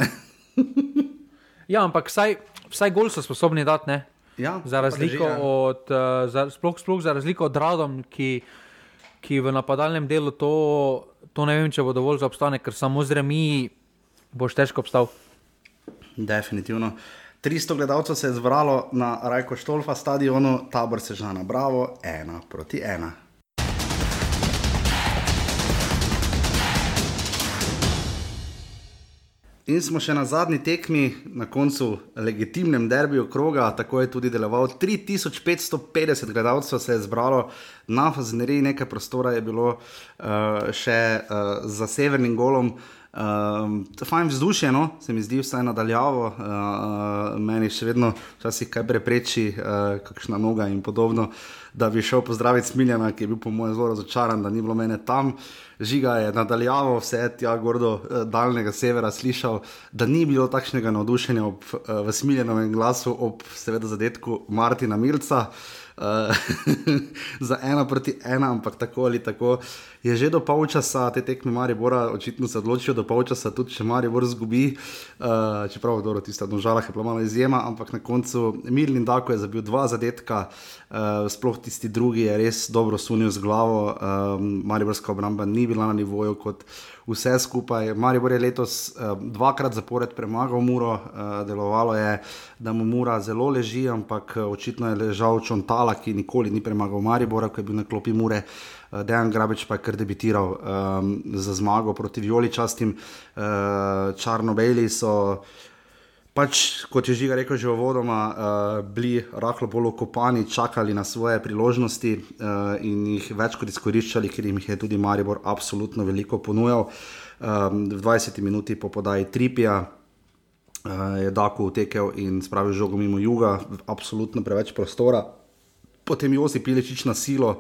ja, ampak vsaj, vsaj gol so sposobni dati. Ja, za, razliko drži, ja. od, uh, za, sploh, sploh za razliko od Radom, ki, ki v napadalnem delu to, to ne vem, če bo dovolj za obstanek, ker samo z remi boš težko obstal. Definitivno. 300 gledalcev se je zbralo na Rajko Štolfa stadionu, tabor se žana, bravo, ena proti ena. In smo še na zadnji tekmi, na koncu legitimnem derbiju kroga, tako je tudi deloval. 3550 gledalcev se je zbralo na Fazneriji, nekaj prostora je bilo uh, še uh, za severnim golom. Um, fajn vzdušje, no, se mi zdi vsaj nadaljavo, uh, meni še vedno včasih kaj prepreči, uh, kakšna noga in podobno, da bi šel pozdraviti Smiljana, ki je bil po mojem zelo razočaran, da ni bilo mene tam. Žiga je nadaljavo vse tja gordo uh, daljnega severa slišal, da ni bilo takšnega navdušenja ob, uh, v Smiljanovem glasu ob seveda zadetku Martina Milca. Uh, za ena proti ena, ampak tako ali tako je že do polčasa te tekme Maribora, očitno se odločijo do polčasa, tudi če Maribor zgubi, uh, čeprav dobro, tista dožala je bila malo izjema, ampak na koncu Mirlin Dako je zabil dva zadetka, uh, sploh tisti drugi je res dobro sunil z glavo, um, Mariborska obramba ni bila na nivoju kot vse skupaj. Maribor je letos uh, dvakrat zapored premagal Muro, uh, delovalo je, da mu Mura zelo leži, ampak očitno je ležal Čontala, ki nikoli ni premagal Maribora, ko je bil na klopi Mure. Uh, Dejan Grabeč pa je kar debitiral um, za zmago proti Violičastim, uh, Črno-Beli so. Pač, kot je že rekel, že v vodoma, uh, bili rahlo bolj okopani, čakali na svoje priložnosti uh, in jih več kot izkoriščali, ker jim je tudi Maribor absolutno veliko ponujal. Um, v 20 minuti po podaji Tripija uh, je Dako utekel in spravil žogo mimo juga, absolutno preveč prostora. Potem Josi Pilečič na silo.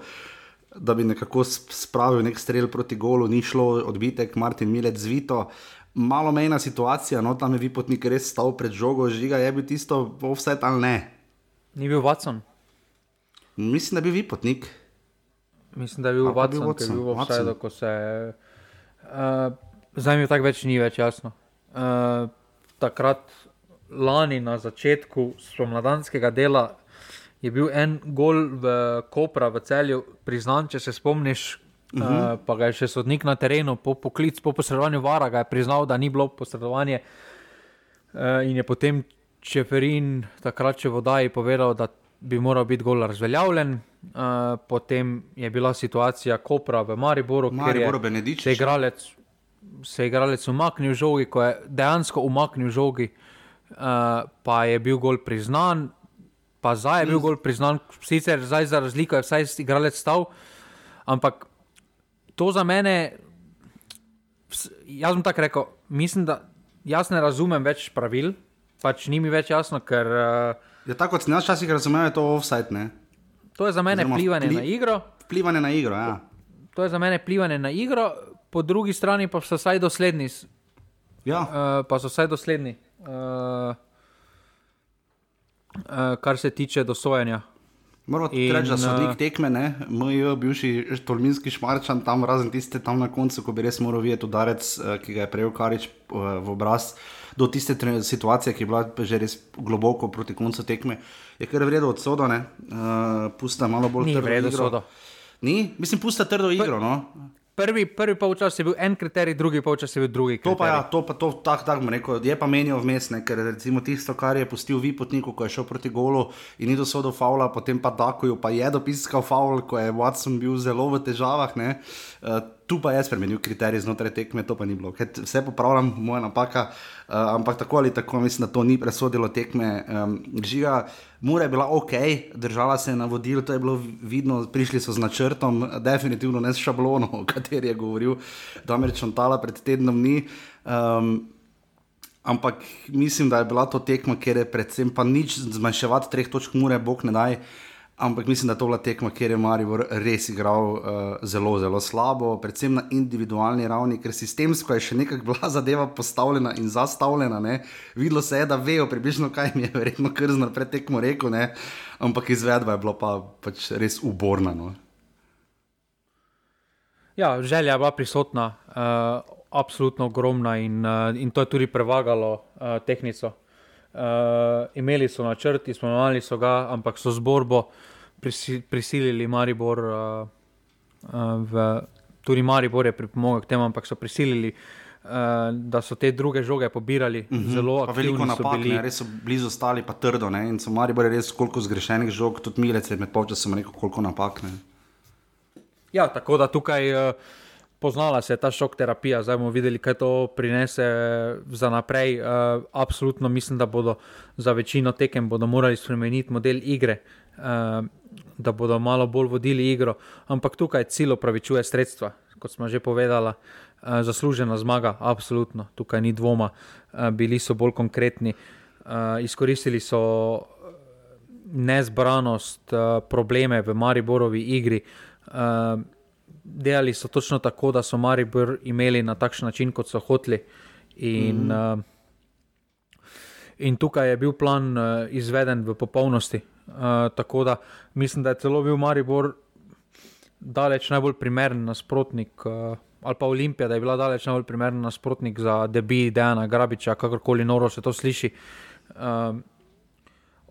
Da bi nekako spravil nek strel proti golu, ni šlo, odbitek, Martin Milec zvito. Malo mejna situacija, no tam je Vipotnik res stal pred žogo, žiga je bil tisto, vse tam ne. Ni bil Watson. Mislim, da je bil Vipotnik. Mislim, da je bil Watson, ki je bil Obsajdu, ko se. Uh, zdaj mi tako več ni več jasno. Uh, takrat, lani na začetku spomladanskega dela, je bil en gol v Kopra, v celju, priznan, če se spomniš, Uh -huh. uh, pa ga je še sodnik na terenu, po poklicu, po posredovanju Vara, ga je priznal, da ni bilo posredovanje. Uh, in je potem Čeferin, takrat če vodaji, povedal, da bi moral biti gol razveljavljen. Uh, potem je bila situacija Kopra v Mariboru, Mariboru kjer je se igralec, se igralec umaknil žogi, ko je dejansko umaknil žogi, uh, pa je bil gol priznan. Pa zdaj je bil gol priznan, sicer zdaj za razliko je vsaj igralec stal, ampak to za mene, jaz bom tako rekel, mislim, da jaz ne razumem več pravil, pač ni mi več jasno. Ker, uh, je tako, kot sem jaz včasih razumel, je to offside. Ne? To je za mene Oziroma, vplivanje vpli, na igro. Vplivanje na igro, ja. To, to je za mene vplivanje na igro, po drugi strani pa so vsaj dosledni. Ja. Uh, pa so vsaj dosledni, uh, kar se tiče dosojanja. Moramo reči, da so nek tekme, ne, moj bivši tolminski šmarčan, tam razen tiste tam na koncu, ko bi res moral videti udarec, eh, ki ga je prejel Karič eh, v obraz, do tiste situacije, ki je bila že res globoko proti koncu tekme, je kar vredno od soda, ne, uh, pusta malo bolj trdo. Ni, mislim, pusta trdo igro. No prvi, prvi polčas je bil en kriterij, drugi polčas je bil drugi. To pa, ja, to pa to, tak, tak, rekel, je pa menil vmes, ne, ker recimo tisto, kar je pustil vi potniku, ko je šel proti golu in ni dosodil faula, potem pa Dakoju pa je dopiskal faul, ko je Watson bil zelo v težavah. Ne, uh, tu pa je spremenil kriterij znotraj tekme, to pa ni bilo. Ket vse popravljam, moja napaka, uh, ampak tako ali tako mislim, da to ni presodilo tekme. Um, žiga, Mura je bila ok, držala se je na vodil, to je bilo vidno, prišli so z načrtom, definitivno ne s šablono, o kateri je govoril Damir Čontala pred tednom dni. Um, ampak mislim, da je bila to tekma, ker je predvsem pa nič zmanjševati treh točk, mure, bog ne daj. Ampak mislim, da je to bila tekma, kjer je Marijo res igral uh, zelo, zelo slabo, predvsem na individualni ravni, ker sistemsko je še nekako bila zadeva postavljena in zastavljena. Ne. Videlo se je, da vejo približno, kaj mi je verjetno krzno pred tekmo rekel, ne. ampak izvedba je bila pa, pač res uborna. No. Ja, želja je bila prisotna, uh, absolutno ogromna in, uh, in to je tudi prevagalo uh, tehnico. Uh, imeli so načrt, izpolnili so ga, ampak so z borbo prisi, prisilili Maribor, uh, uh, v, tudi Maribor je pripomogel k temu, ampak so prisilili, uh, da so te druge žoge pobirali. Mm -hmm. Zelo veliko napak, bili. res so blizu stali, pa trdo. Ne? In so Maribor res koliko zgrešenih žog, tudi Milec je med počasom rekel, koliko napak. Ne? Ja, tako da tukaj. Uh, poznala se je ta šok terapija, zdaj bomo videli, kaj to prinese za naprej. Uh, absolutno mislim, da bodo za večino tekem morali spremeniti model igre, uh, da bodo malo bolj vodili igro, ampak tukaj cilj upravičuje sredstva. Kot smo že povedali, Uh, zaslužena zmaga, absolutno, tukaj ni dvoma. Uh, bili so bolj konkretni, uh, izkoristili so nezbranost, probleme v Mariborovi igri. Delali so točno tako, da so Maribor imeli na takšen način, kot so hoteli. In, mm -hmm. uh, in tukaj je bil plan uh, izveden v popolnosti. Uh, tako da mislim, da je celo bil Maribor daleč najbolj primeren nasprotnik. Uh, Ali pa Olimpija, da je bila daleč najbolj primeren nasprotnik za debi, Dejana Grabiča, kakorkoli noro se to sliši. Uh,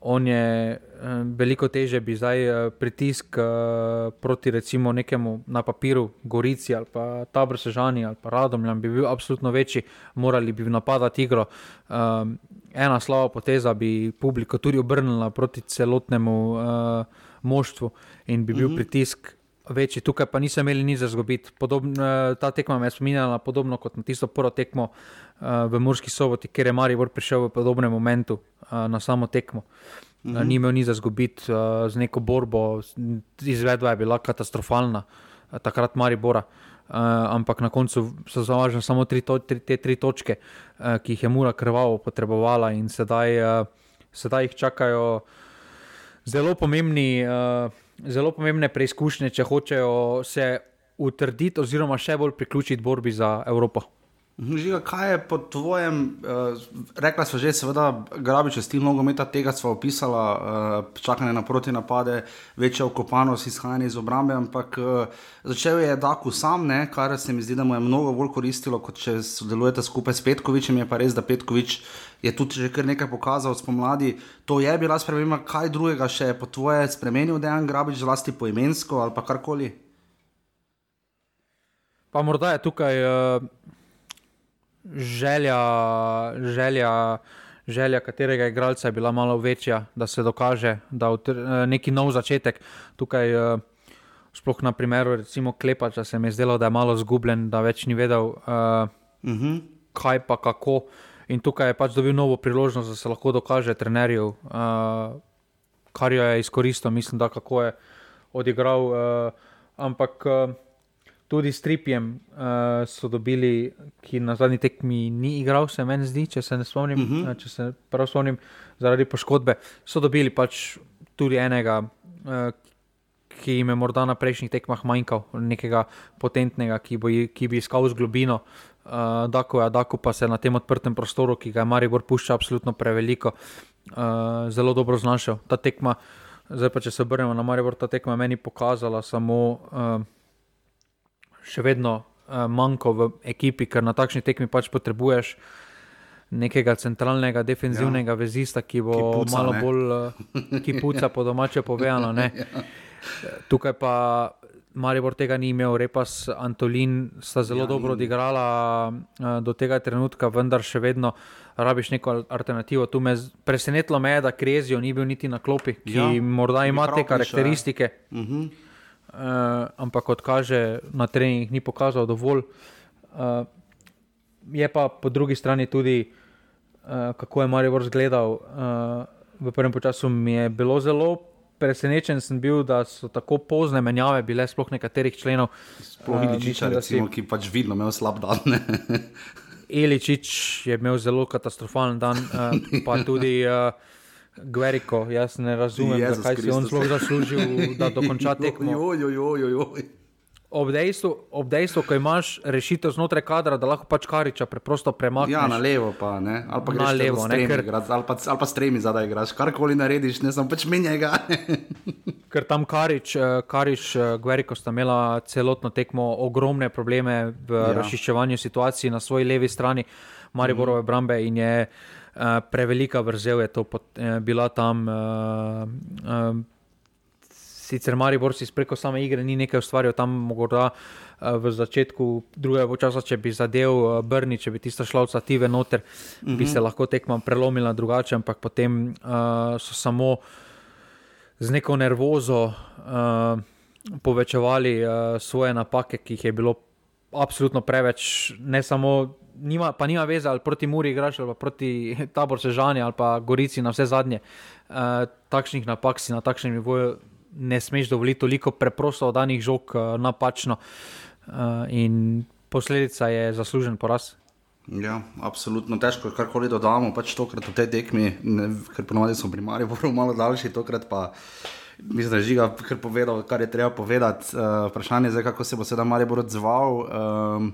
on je uh, veliko teže bi zdaj uh, pritisk uh, proti recimo nekemu na papiru, Gorici ali pa Tabrosežani ali pa Radomljam, bi bil absolutno večji, morali bi napadati igro. Ena slaba poteza bi publiko tudi obrnila proti celotnemu moštvu in bi bil mhm. pritisk večji, tukaj pa nisem imel nič za zgubiti. Eh, ta tekma me je spominjala podobno kot na tisto prvo tekmo uh, v Murski soboti, kjer je Marijo prišel v podobnem momentu uh, na samo tekmo. Uh, mm -hmm. Ni imel nič za zgubiti z neko borbo, izvedba je bila katastrofalna, takrat Maribora. Uh, ampak na koncu so zavažene samo tri to, tri, te tri točke, uh, ki jih je Mura krvavo potrebovala, in sedaj, uh, sedaj jih čakajo zelo pomembni. Uh, zelo pomembne preizkušnje, če hočejo se utrditi, oziroma še bolj priključiti borbi za Evropo. Žiga, kaj je po tvojem, uh, rekla smo že, seveda, grabiče stil nogometa, tega smo opisali, uh, čakanje na proti napade, večja okopanost, izhajanje iz obrambe, ampak uh, začel je Daku sam, ne, kar se mi zdi, da mu je mnogo bolj koristilo, kot če sodelujete skupaj s Petkovičem. Je pa res, da Petkovič je tudi že kar nekaj pokazal spomladi. To je bila sprememba, kaj drugega še je po tvoje spremenil, da je grabič zlasti poimensko ali pa karkoli. Pa morda je tukaj. Uh želja, želja, želja katerega igralca je bila malo večja, da se dokaže, da je eh, neki nov začetek. Tukaj, eh, sploh na primeru, recimo Klepača, se mi je zdelo, da je malo zgubljen, da več ni vedel, uh, uh -huh. kaj pa kako. In tukaj je pač dobil novo priložnost, da se lahko dokaže trenerju, uh, kar jo je izkoristil, mislim, da kako je odigral. Uh, ampak. Uh, tudi s Tripjem uh, so dobili, ki na zadnji tekmi ni igral, se meni zdi, če se ne spomnim, uh -huh. uh, če se prav spomnim, zaradi poškodbe. So dobili pač tudi enega, uh, ki jim je morda na prejšnjih tekmah manjkal, nekega potentnega, ki, bo, ki bi iskal z globino. Uh, Dako, ja, Dako pa se na tem odprtem prostoru, ki ga je Maribor pušča, absolutno preveliko, uh, zelo dobro znašel. Ta tekma, zdaj pa če se obrnemo na Maribor, ta tekma je meni pokazala samo. Uh, še vedno uh, manjko v ekipi, ker na takšni tekmi pač potrebuješ nekega centralnega, defenzivnega ja. vezista, ki bo ki puca, malo ne. bolj, uh, ki puca po domače povedano. ja. Tukaj pa Maribor tega ni imel, Repas, Antolin sta zelo ja, dobro odigrala uh, do tega trenutka, vendar še vedno. Rabiš neko alternativo. Tu me presenetilo, me je, da Krezijo ni bil niti na klopi, ki ja, morda ima te karakteristike. Ja. Uh -huh uh, ampak kot kaže, na treningih ni pokazal dovolj. Uh, je pa po drugi strani tudi, uh, kako je Marijo zgledal uh, v prvem času, mi je bilo zelo. Presenečen sem bil, da so tako pozne menjave bile, sploh nekaterih členov. Sploh uh, Iličiča, recimo, si... ki pač vidno imel slab dan. Iličič je imel zelo katastrofalen dan, uh, pa tudi. Uh, Gveriko, jaz ne razumem, Jezus kaj Christus. si on sploh zaslužil, da dokonča tekmo. Jo, jo, jo, jo, jo. Ob dejstvu, ob dejstvu, ko imaš rešitev znotraj kadra, da lahko pač kariča preprosto premakneš. Ja, na levo pa ne. Ali pa na levo, ne. Ker... Ali, pa, ali pa stremi zadaj igraš, karkoli narediš, ne samo pač menjaj ga. ker tam karič, eh, karič, eh, Gveriko sta imela celotno tekmo ogromne probleme v ja. razčiščevanju situacij na svoji levi strani Mariborove mm. brambe in je. Eh, prevelika vrzel je to pot, uh, bila tam. Uh, uh, sicer Maribor si preko same igre ni nekaj ustvarjal, tam morda uh, v začetku drugega časa, če bi zadev uh, Brni, če bi tista šlovca Tive noter, uh -huh. bi mhm. se lahko tekma prelomila drugače, ampak potem uh, so samo z neko nervozo uh, povečevali uh, svoje napake, ki jih je bilo absolutno preveč, ne samo nima, pa nima veze, ali proti Muri igraš, ali proti Tabor Sežani, ali pa Gorici na vse zadnje. Uh, takšnih napak si na takšnem nivoju ne smeš dovoliti, toliko preprosto oddanih žog uh, napačno. Uh, in posledica je zaslužen poraz. Ja, absolutno težko je karkoli dodamo, pač tokrat v tej tekmi, ne, ker ponovadi smo primarni, bomo malo daljši, tokrat pa mislim, da je žiga, kar, povedal, kar je treba povedati. Uh, vprašanje je, kako se bo sedaj Maribor odzval. Um,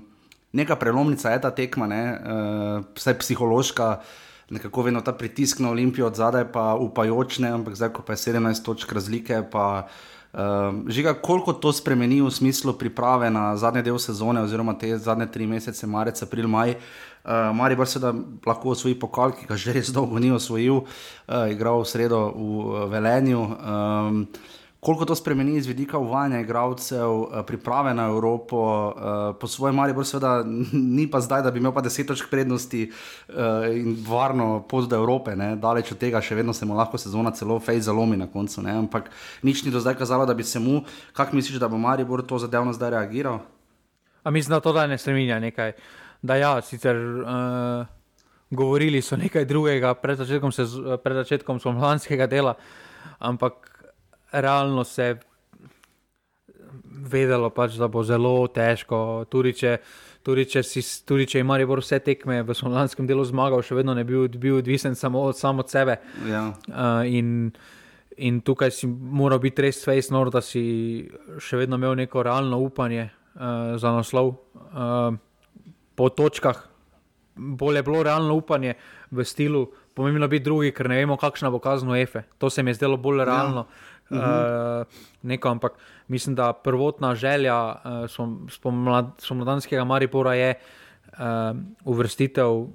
neka prelomnica je ta tekma, ne, uh, vsaj psihološka. Nekako vedno ta pritisk na Olimpijo od zadaj, pa upajočne, ampak zdaj, ko pa je 17 točk razlike, pa uh, žiga, koliko to spremeni v smislu priprave na zadnji del sezone, oziroma te zadnje tri mesece, marec, april, maj. Uh, Mari pa se da lahko osvoji pokal, ki ga že res dolgo ni osvojil, uh, igral v sredo v Velenju. Um, koliko to spremeni iz vidika uvajanja igralcev, uh, priprave na Evropo, uh, po svojem Mari, seveda ni pa zdaj, da bi imel pa deset točk prednosti uh, in varno pot do Evrope, ne? daleč od tega, še vedno se mu lahko sezona celo fej zalomi na koncu. Ne? Ampak nič ni do zdaj kazalo, da bi se mu, kak misliš, da bo Mari to zadevno zdaj reagiral? A mislim, da to da ne spremenja nekaj da ja, sicer uh, govorili so nekaj drugega pred začetkom, pred začetkom spomladanskega dela, ampak realno se je vedelo, pač, da bo zelo težko. Tudi če, tudi če, si, tudi če ima Rebor vse tekme v spomladanskem delu zmagal, še vedno ne bi bil, odvisen samo od, samo od sebe. Ja. Uh, in, In tukaj si moral biti res face nor, da si še vedno imel neko realno upanje uh, za naslov. Uh, po točkah, bolje bilo realno upanje v stilu, pomembno biti drugi, ker ne vemo, kakšna bo kazno Efe. To se mi je zdelo bolj ja. realno. Ja. Uh, neko, ampak mislim, da prvotna želja uh, spomladanskega Maripora je uh, uvrstitev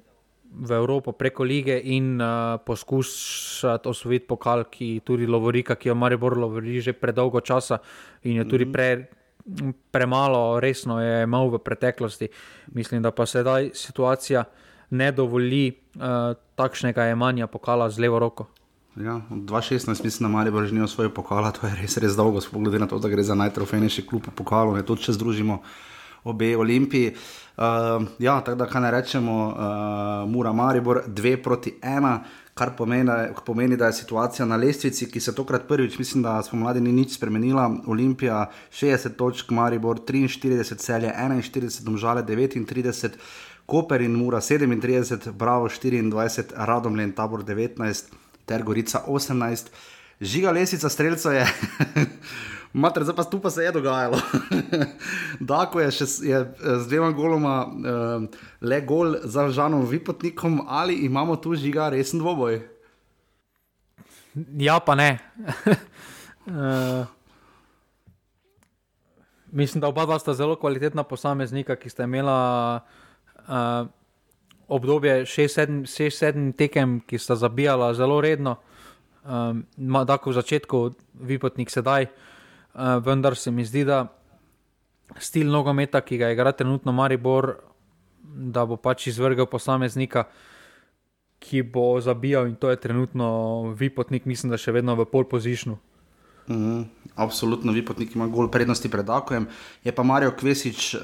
v Evropo preko lige in uh, poskusiti osvojiti pokal, ki tudi Lovorika, ki jo Maribor lovori že predolgo časa in je tudi mhm. prej premalo resno je imel v preteklosti. Mislim, da pa sedaj situacija ne dovoli uh, takšnega jemanja pokala z levo roko. Ja, 2016 mislim, da mali bržnijo svoje pokala, to je res, res dolgo, glede na to, da gre za najtrofejnejši klub v pokalu, ne tudi če združimo obe olimpiji. Uh, ja, tako da kaj ne rečemo, uh, Mura Maribor 2 proti 1 kar pomeni, pomeni, da je situacija na lestvici, ki se tokrat prvič, mislim, da smo mladi ni nič spremenila. Olimpija 60 točk, Maribor 43, celje 41, domžale 39, Koper in Mura 37, Bravo 24, Radomljen tabor 19, ter Gorica 18. Žiga lesica streljca je. Mater, zdaj pa tu pa se je dogajalo. Dako je, še, je eh, z dvema goloma uh, le gol za Žanom Vipotnikom, ali imamo tu žiga resen dvoboj? Ja, pa ne. uh, mislim, da oba dva sta zelo kvalitetna posameznika, ki sta imela uh, obdobje 6-7 tekem, ki sta zabijala zelo redno. Um, tako v začetku, Vipotnik sedaj. Uh, vendar se mi zdi, da stil nogometa, ki ga igra trenutno Maribor, da bo pač izvrgel posameznika, ki bo zabijal in to je trenutno Vipotnik, mislim, da še vedno v pol poziciju. Mm -hmm. Absolutno, vi potniki ima gol prednosti pred Akojem. Je pa Marijo Kvesič uh,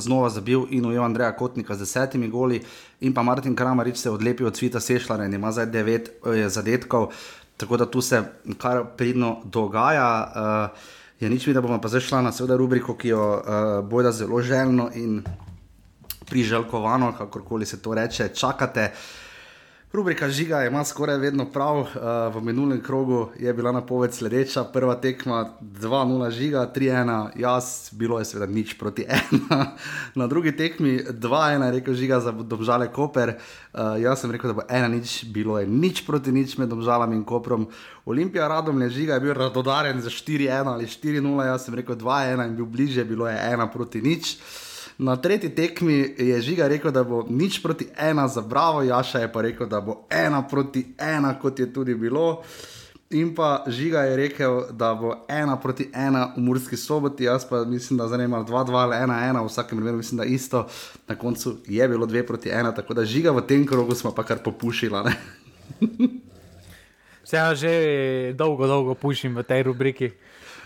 znova zabil in ujel Andreja Kotnika z desetimi goli, in pa Martin Kramarič se odlepil od Svita Sešljara in ima zdaj devet uh, zadetkov. Tako da tu se kar pridno dogaja. Uh, je nič mi, da bomo pa zdaj šla na seveda rubriko, ki jo uh, bojo zelo željno in priželjkovano, kakorkoli se to reče, čakate. Uh, Rubrika žiga ima skoraj vedno prav. Uh, v minulem krogu je bila napoved sledeča, prva tekma 2-0 žiga, 3-1, jaz, bilo je seveda nič proti 1. Na drugi tekmi 2-1 je rekel žiga za domžale Koper, uh, jaz sem rekel, da bo 1-0, bilo je nič proti nič med domžalami in Koprom. Olimpija radom je žiga, je bil radodaren za 4-1 ali 4-0, jaz sem rekel 2-1 in bil bliže, bilo je 1 proti nič. Na tretji tekmi je Žiga rekel, da bo nič proti ena za Bravo, Jaša je pa rekel, da bo ena proti ena, kot je tudi bilo. In pa Žiga je rekel, da bo ena proti ena v Murski soboti, jaz pa mislim, da zdaj imamo dva, dva ali ena, ena, v vsakem primeru mislim, da isto. Na koncu je bilo dve proti ena, tako da Žiga v tem krogu smo pa kar popušila. Se ja že dolgo, dolgo pušim v tej rubriki.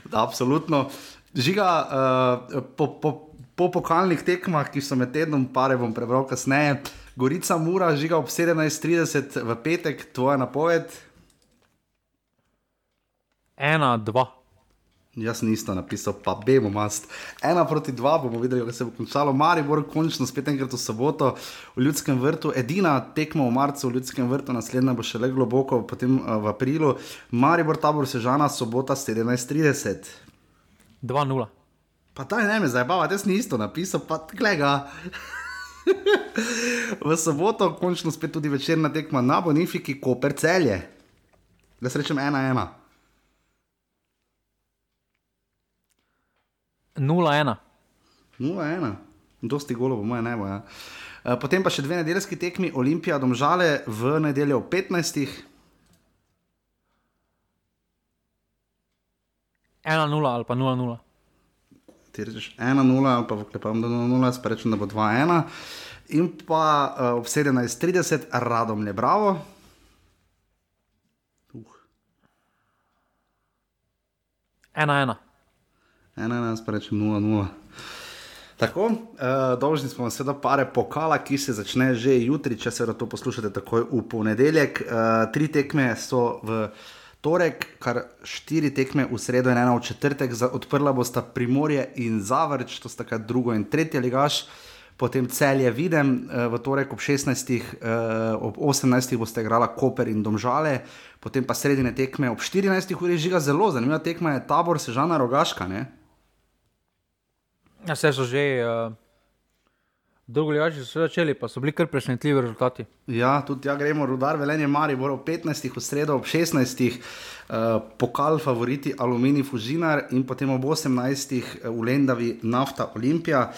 Da, absolutno. Žiga, uh, po, po, po pokalnih tekmah, ki so med tednom, pare bom prebral kasneje, Gorica mora žiga ob 17:30 v petek, tvoja napoved. Ena, dva. Jaz sem isto napisal, pa bemo mast. Ena proti dva bomo videli, kako se bo končalo. Maribor končno spet enkrat v soboto v Ljudskem vrtu. Edina tekma v marcu v Ljudskem vrtu, naslednja bo še le globoko, potem uh, v aprilu. Maribor tabor sežana, sobota 17.30. 2-0. Pa ta ne me zabava, jaz sem isto napisal, pa glega. v soboto končno spet tudi večerna tekma na Bonifiki, Koper celje. Da se rečem ena ena. 0-1. 0-1, dosti golo, po mojem, ne bo. Ja. Eh, Potem pa še dve nedeljski tekmi, Olimpija, domžale v nedeljo ob 15. 1-0 ali pa 0-0. Ti rečeš 1-0, ali pa vklepam, je 0-0, pa rečem, da bo 2-1. In pa uh, ob 17:30, radom le bravo. Uh, 1-1. 1-1, pa rečem 0-0. Tako, uh, dolžni smo seveda pare pokala, ki se začne že jutri, če se to poslušate takoj v ponedeljek. Uh, tri tekme so v torek, kar štiri tekme v sredo in ena v četrtek, za, odprla bosta Primorje in Zavrč, to sta kaj drugo in tretje ligaš. Potem celje vidim, eh, v torek ob 16, eh, ob 18 boste igrala Koper in Domžale, potem pa sredine tekme ob 14 uri žiga zelo zanimiva tekma je tabor Sežana Rogaška. Ne? Ja, vse so že. Uh, Drugi ligači so začeli, pa so bili kar presenetljivi rezultati. Ja, tudi ja, gremo, rudar, velenje, Maribor ob 15, v sredo ob 16, uh, pokal favoriti Aluminij Fužinar in potem ob 18 uh, v Lendavi nafta Olimpija.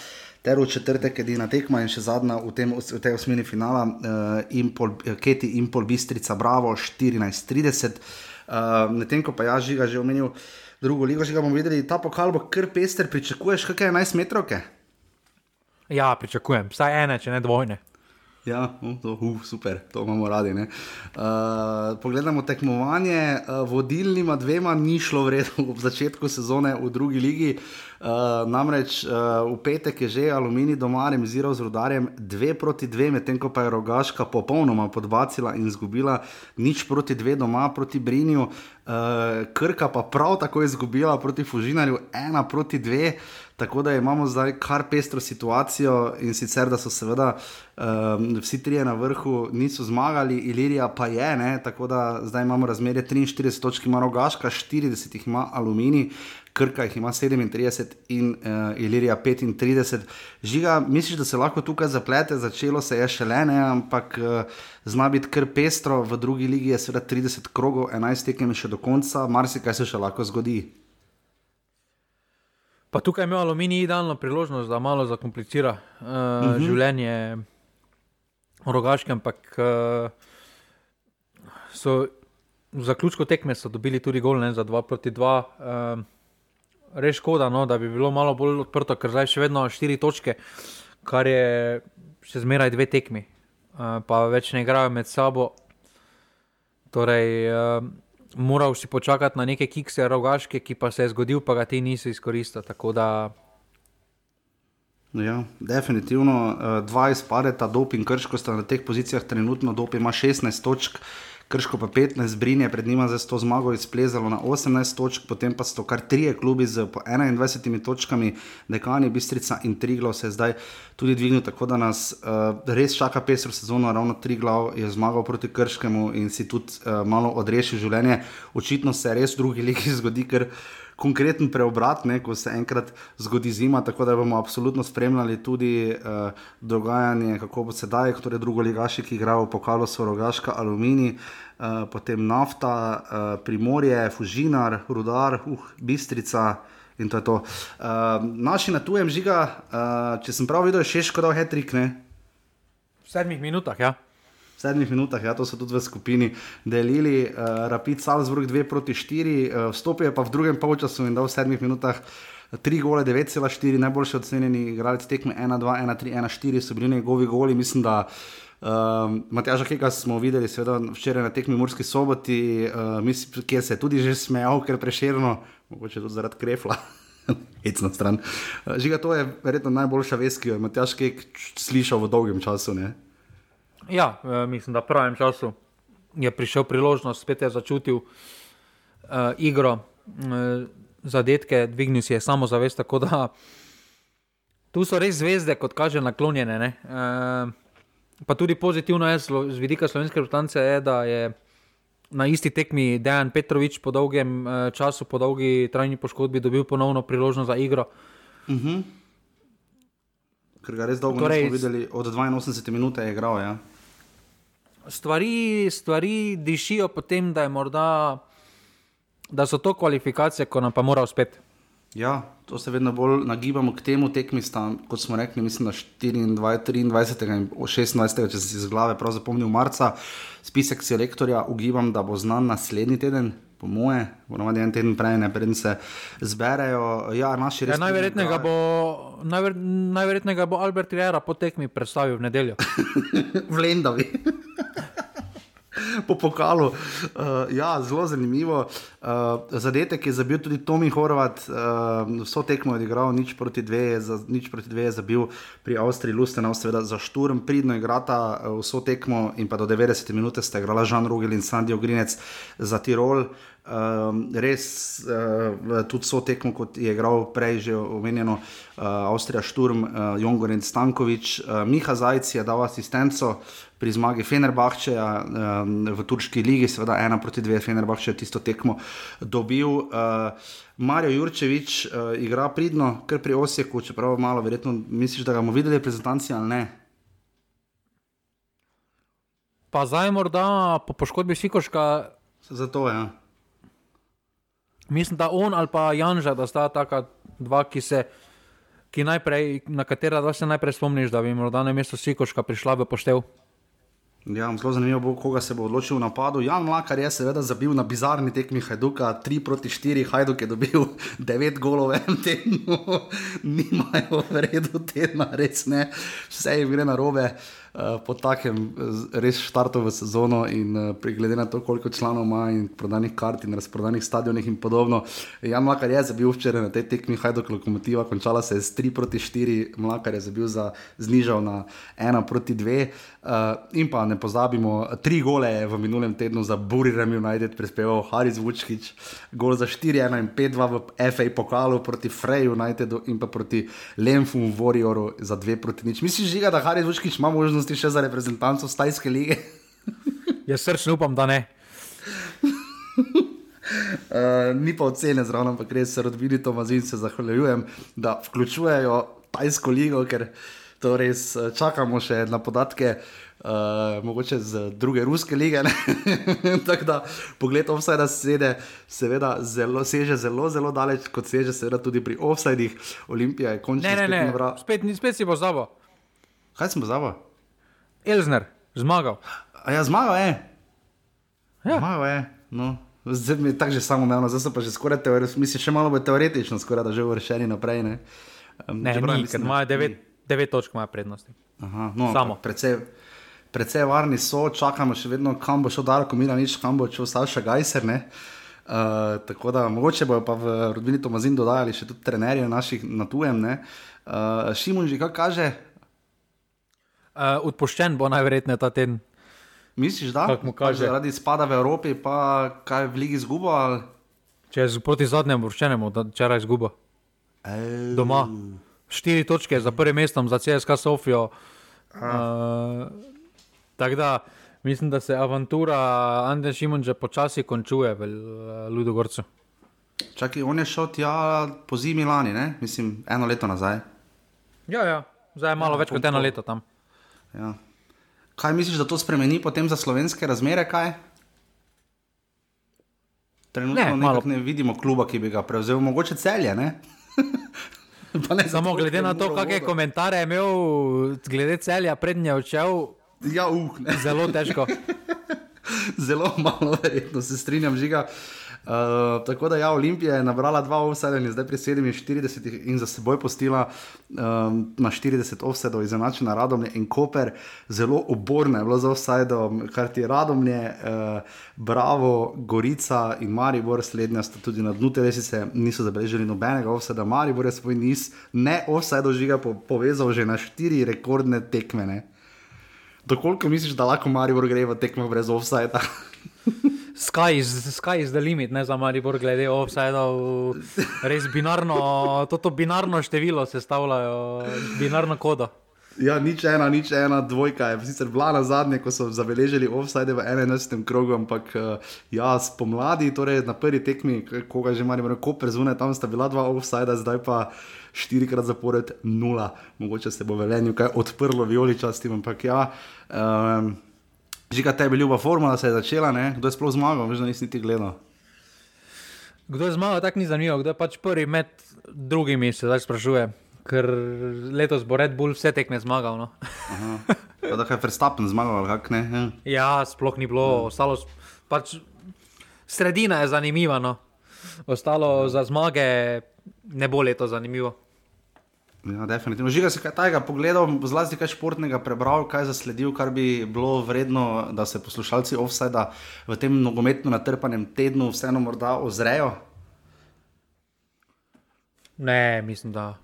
Ter v četrtek edina tekma in še zadnja v, tem, v tej osmini finala, uh, Impol, Keti Impol Bistrica Bravo 14:30. Uh, Medtem ko pa jaz žiga že omenil drugo ligo, že ga bomo videli, ta pokal bo kar pester, pričakuješ kakšne 11 metrovke? Ja, pričakujem, vsaj ene, če ne dvojne. Ja, no, to, uh, super, to imamo radi. Uh, pogledamo tekmovanje, uh, vodilnima dvema ni šlo v redu ob začetku sezone v drugi ligi. Uh, namreč uh, v petek je že Aluminij doma remiziral z rodarjem 2 proti 2, medtem ko pa je rogaška popolnoma podbacila in izgubila nič proti 2 doma proti Brinju. Uh, Krka pa prav tako izgubila proti Fužinarju 1 proti 2. Tako da imamo zdaj kar pestro situacijo in sicer, da so seveda um, vsi trije na vrhu, niso zmagali, Ilirija pa je, ne? tako da zdaj imamo razmerje 43 točk, ima rogaška, 40 jih ima aluminij. Krka jih ima 37 in uh, Ilirija 35. Žiga, misliš, da se lahko tukaj zaplete, začelo se je še le, ne, ampak uh, zna biti kar pestro, v drugi ligi je seveda 30 krogov, 11 tekem še do konca, marsikaj se še lahko zgodi. Pa tukaj ima aluminij idealno priložnost, da malo zakomplicira uh, uh -huh. življenje v rogaškem, ampak uh, so v zaključku tekme dobili tudi gol ne, za 2 proti 2. Uh, res škoda, no, da bi bilo malo bolj odprto, ker zdaj še vedno 4 točke, kar je še zmeraj dve tekmi, uh, pa več ne igrajo med sabo. Torej, uh, moral si počakati na neke kikse, rogaške, ki pa se je zgodil, pa ga ti nisi izkoristil. Da... Ja, definitivno. Dva izpadeta, doping krško sta na teh pozicijah trenutno, doping ima 16 točk. Krško pa 15, Brinje pred njima za 100 zmago izplezalo na 18 točk, potem pa so kar trije klubi z po 21 točkami, Dekani, Bistrica in Triglav se je zdaj tudi dvignil, tako da nas uh, res čaka pesro sezono, ravno Triglav je zmagal proti Krškemu in si tudi uh, malo odrešil življenje. Očitno se res v drugi ligi zgodi, ker konkreten preobrat, ne, ko se enkrat zgodi zima, tako da bomo absolutno spremljali tudi uh, dogajanje, kako bo sedaj, torej drugo ligaši, ki igrajo v pokalu, so rogaška aluminij. Uh, potem nafta, uh, primorje, fužinar, rudar, uh, bistrica in to je to. Uh, naši na tujem žiga, uh, če sem prav videl, je še škoda, hetrik. V sedmih minutah, ja sedmih minutah, ja, to so tudi v skupini delili, uh, Rapid Salzburg 2 proti 4, uh, eh, vstopil je pa v drugem polčasu in dal v sedmih minutah. 3 gole, 9,4, najboljši ocenjeni igralec tekme 1, 2, 1, 3, 1, 4 so bili njegovi goli. Mislim, da um, Matjaža Keka smo videli seveda, včeraj na tekmi Murski soboti, uh, mislim, kjer se je tudi že smejal, ker preširno, mogoče tudi zaradi krefla. Hecna stran. Žiga, to je verjetno najboljša vest, ki jo je Matjaž Kek slišal v dolgem času. Ne? Ja, eh, mislim, da v pravem času je prišel priložnost, spet je začutil uh, igro. Uh, zadetke, dvignil si je samo zavest. Tako da tu so res zvezde, kot kaže, naklonjene. E, pa tudi pozitivno je z vidika slovenske reprezentance, da je na isti tekmi Dejan Petrovič po dolgem uh, času, po dolgi trajni poškodbi, dobil ponovno priložnost za igro. Uh mhm. -huh. Ker ga res dolgo torej, nismo videli, od 82 minut je igral. Ja. Stvari, stvari dišijo potem, da, morda, da so to kvalifikacije, ko nam pa mora uspeti. Ja, to se vedno bolj nagibamo k temu tekmi, sta, kot smo rekli, mislim, na 24, 23 in 26, če si iz glave prav zapomnil, marca, spisek selektorja, ugibam, da bo znan naslednji teden. Po moje, moramo en teden prej, ne preden se zberejo. Ja, naši res. Ja, najverjetnejša bo, najver, najverjetnejša bo Albert Rejera po tekmi predstavil v nedeljo. v Lendavi po pokalu. Uh, ja, zelo zanimivo. Uh, zadetek je zabil tudi Tomi Horvat, uh, vso tekmo je odigral, nič proti dve, za, nič proti dve je zabil pri Avstriji, Lustenau, seveda za šturm, pridno igrata uh, vso tekmo in pa do 90 minut sta igrala Žan Rugel in Sandijo Grinec za Tirol. Um, res uh, tudi so tekmo, kot je igral prej že omenjeno, uh, Avstrija Šturm, uh, Jongor in Stankovič. Uh, Miha Zajc je dal asistenco pri zmagi Fenerbahčeja um, v Turški ligi, seveda ena proti dve, Fenerbahče je tisto tekmo dobil. Uh, Marijo Jurčevič uh, igra pridno, kar pri Osijeku, čeprav malo verjetno misliš, da ga bomo videli reprezentanci ali ne. Pa zdaj morda po poškodbi Sikoška. Zato je. Ja. Mislim, da on ali pa Janža, da sta ta dva, ki se, ki najprej, na katera dva se najprej spomniš, da bi morda na mesto Sikoška prišla v poštev. Ja, zelo zanimivo bo, koga se bo odločil v napadu. Jan Mlakar je seveda zabil na bizarni tekmi Hajduka, 3 proti 4, Hajduk je dobil 9 golov v enem tednu, nimajo v redu tedna, res ne, vse jim gre na robe. Eh, po takem eh, res štartu v sezono in uh, glede na to, koliko članov ima in prodanih kart in razprodanih stadionih in podobno. Jan Mlakar je zabil včeraj na tej tekmi Hajduk lokomotiva, končala se je s 3 proti 4, Mlakar je zabil za znižal na 1 proti 2. Uh, in pa ne pozabimo, tri gole je v minulem tednu za Burirem United prispeval Haris Vučkič, gol za 4-1 in 5-2 v FA pokalu proti Freju Unitedu in pa proti Lemfu Warrioru za 2 proti nič. Misliš, žiga, da Haris Vučkič ima možnost možnosti še za reprezentanco Stajske lige? Jaz srčno upam, da ne. Uh, ni pa ocene zraven, ampak res se rodbini to mazin se zahvaljujem, da vključujejo Tajsko ligo, ker to res eh, čakamo še na podatke, uh, mogoče z druge ruske lige. Tako da pogled offside sede, seveda zelo, seže zelo, zelo daleč, kot seže seveda tudi pri offsidih. Olimpija je končno. Ne, ne, ne, spet, spet si bo zavo. Kaj smo zavo? Elžir, zmagal. A ja, zmagal je. Ja. Zmagal je. No. Zdaj mi je tako že samo umevno, zdaj pa že skoraj teoretično, mislim, še malo bo teoretično, skoraj da že vršeni naprej. Ne, um, ne, ni, ker imajo devet, devet točk, imajo prednosti. Aha, no, samo. Predvsej, predvsej varni so, čakamo še vedno, kam bo šel Darko Milanič, kam bo šel Saša Gajser. Ne? Uh, tako da mogoče bojo pa v rodbini Tomazin dodajali še tudi trenerje naših na tujem. Uh, Šimun že kaj kaže, Uh, odpoščen bo najverjetneje ta teden. Misliš, da je to zaradi spada v Evropi, pa kaj v Ligi izgubo? Ali? Če je proti zadnjemu vrščenemu, da včeraj izgubo. Doma. Štiri točke za prvim mestom, za CSK Sofijo. Uh, Tako da mislim, da se avantura Andrej Šimon že počasi končuje v uh, Ludogorcu. Čakaj, on je šel tja po zimi lani, ne? mislim, eno leto nazaj. Ja, ja. zdaj je malo ja, več kot eno leto tam. Ja. Kaj misliš, da to spremeni potem za slovenske razmere? Kaj? Trenutno ne, ne vidimo kluba, ki bi ga prevzel, mogoče celje. Ne? ne Samo glede na to, kakšne komentarje je imel, glede celja, prednje odšel. Ja, uh, zelo težko. zelo malo, verjetno se strinjam, žiga. Uh, Uh, tako da ja, Olimpija je nabrala dva offsajda in zdaj pri 47 in za seboj postila um, na 40 offsajdov izenačena Radomlje in Koper. Zelo oborne je bilo za offsajdom, kar ti je Radomlje, uh, Bravo, Gorica in Maribor, slednja sta tudi na dnu telesice, niso zabeležili nobenega offsajda. Maribor je svoj niz ne offsajdov žiga po, povezal že na štiri rekordne tekmene. Dokoliko misliš, da lahko Maribor gre v tekmo brez offsajda? Sky is, sky is the limit, ne za Maribor, glede offsajdov. Res binarno, toto binarno število sestavljajo, binarno kodo. Ja, nič ena, nič ena, dvojka je sicer bila na zadnje, ko so zabeležili offside v 11. krogu, ampak uh, ja, spomladi, torej na prvi tekmi, koga že imamo, ko prezune, tam sta bila dva offside, zdaj pa štirikrat zapored nula. Mogoče se bo velenju kaj odprlo vijoličastim, ampak ja. Um, Žiga tebi ljuba formula se je začela, ne? kdo je sploh zmagal, veš, da nisi niti gledal. Kdo je zmagal, tako ni zanimivo, kdo je pač prvi med drugimi, se zdaj sprašuje. Ker letos bo Red Bull vse tekme zmagal. No. Pa da kaj Verstappen zmagal, ali kak ne? Ja. Ja, sploh ni bilo, ostalo s- pač sredina je zanimiva. No. Ostalo za zmage ne bo leto zanimivo. Ja, definitivno. Žiga si kaj tajega pogledal, zlasti kaj športnega prebral, kaj zasledil, kar bi bilo vredno, da se poslušalci offsajda v tem nogometno natrpanem tednu vseeno morda ozrejo. Ne, mislim, da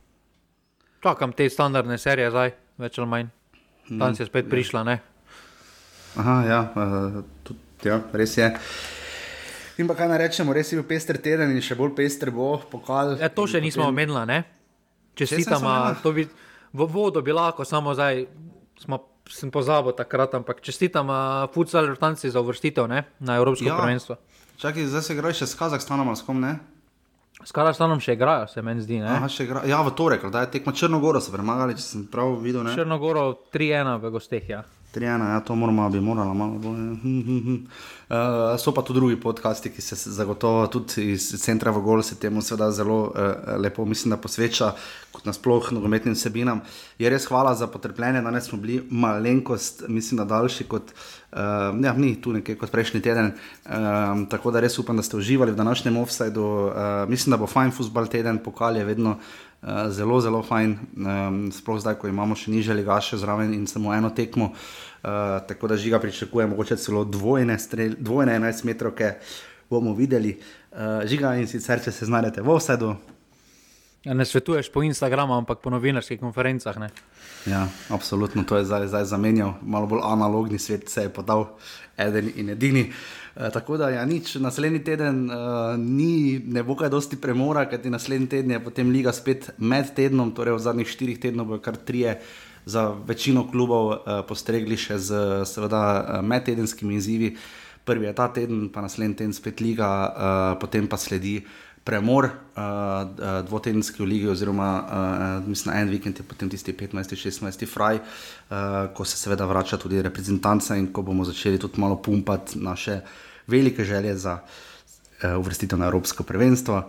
čakam te standardne serije zdaj, več ali manj. Danes je spet prišla, ne. Aha, ja, uh, tudi, ja, res je. In pa kaj naj rečemo, res je bil pester teden in še bolj pester bo pokal. Ja, to še In nismo potem- omenila, ne? Čestitam, nismo omenila? to bi v vodo bi lahko, samo zdaj smo, sem pozabil takrat, ampak čestitam futsal vrtanci za uvrstitev ne? na Evropsko Ja. prvenstvo. Čakaj, zdaj se igraš še s Kazahstanom ali s kom ne? S Karastanom še igrajo, se meni zdi. Ne? Aha, igra... Ja, v torek, da je tekma Črnogoro so premagali, če sem prav videl. Ne? Črnogoro 3-1 v gosteh. Ja. 3-1, ja, to moramo, bi morala malo bolj. Hm, hm, hm. Uh, so pa tudi drugi podcasti, ki se zagotovo tudi iz centra v gol se temu seveda zelo uh, lepo, mislim, da posveča kot nasploh nogometnim vsebinam. Je res hvala za potrpljenje, danes smo bili malenkost, mislim, da daljši kot, uh, ja, ni tu nekaj kot prejšnji teden. Um, tako da res upam, da ste uživali v današnjem offsajdu. Uh, mislim, da bo fajn futbal teden, pokal je vedno. Uh, zelo, zelo fajn, um, sploh zdaj, ko imamo še niže ligaše zraven in samo eno tekmo. Uh, tako da žiga pričakuje, mogoče celo dvojne, strel, dvojne 11 metrov, bomo videli. Uh, žiga in sicer, če se znajdete v vsedu. Ja, ne svetuješ po Instagramu, ampak po novinarskih konferencah. Ne? Ja, absolutno, to je zdaj, zdaj zamenjal, malo bolj analogni svet se je podal, eden in edini. E, tako da, ja, nič, naslednji teden uh, ni, ne bo kaj dosti premora, kajti naslednji teden je potem liga spet med tednom, torej v zadnjih štirih tednih bo kar trije za večino klubov uh, postregli še z seveda uh, medtedenskimi izzivi. Prvi je ta teden, pa naslednji teden spet liga, uh, potem pa sledi premor, uh, dvotedenski v ligi, oziroma uh, mislim, en vikend je potem tisti 15-16 fraj, uh, ko se seveda vrača tudi reprezentanca in ko bomo začeli tudi malo pumpati naše velike želje za uh, uvrstitev na Evropsko prvenstvo.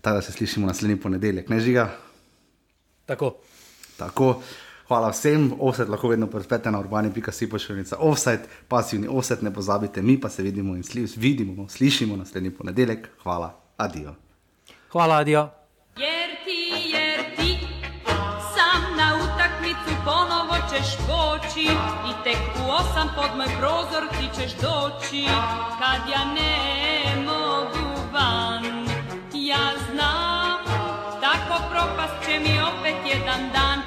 Tako da se slišimo naslednji ponedeljek, ne žiga. Tako. Tako. Hvala vsem, offset lahko vedno podprete na urbani.si pošiljnica offset, pasivni offset, ne pozabite, mi pa se vidimo in sli vidimo, slišimo naslednji ponedeljek. Hvala, Adio. Hvala, adio. Jer ti, jer ti, sam na utakmicu ponovo ćeš poći i tek u osam pod moj prozor ti ćeš doći kad ja ne mogu van. Ja znam, tako propast će mi opet jedan dan.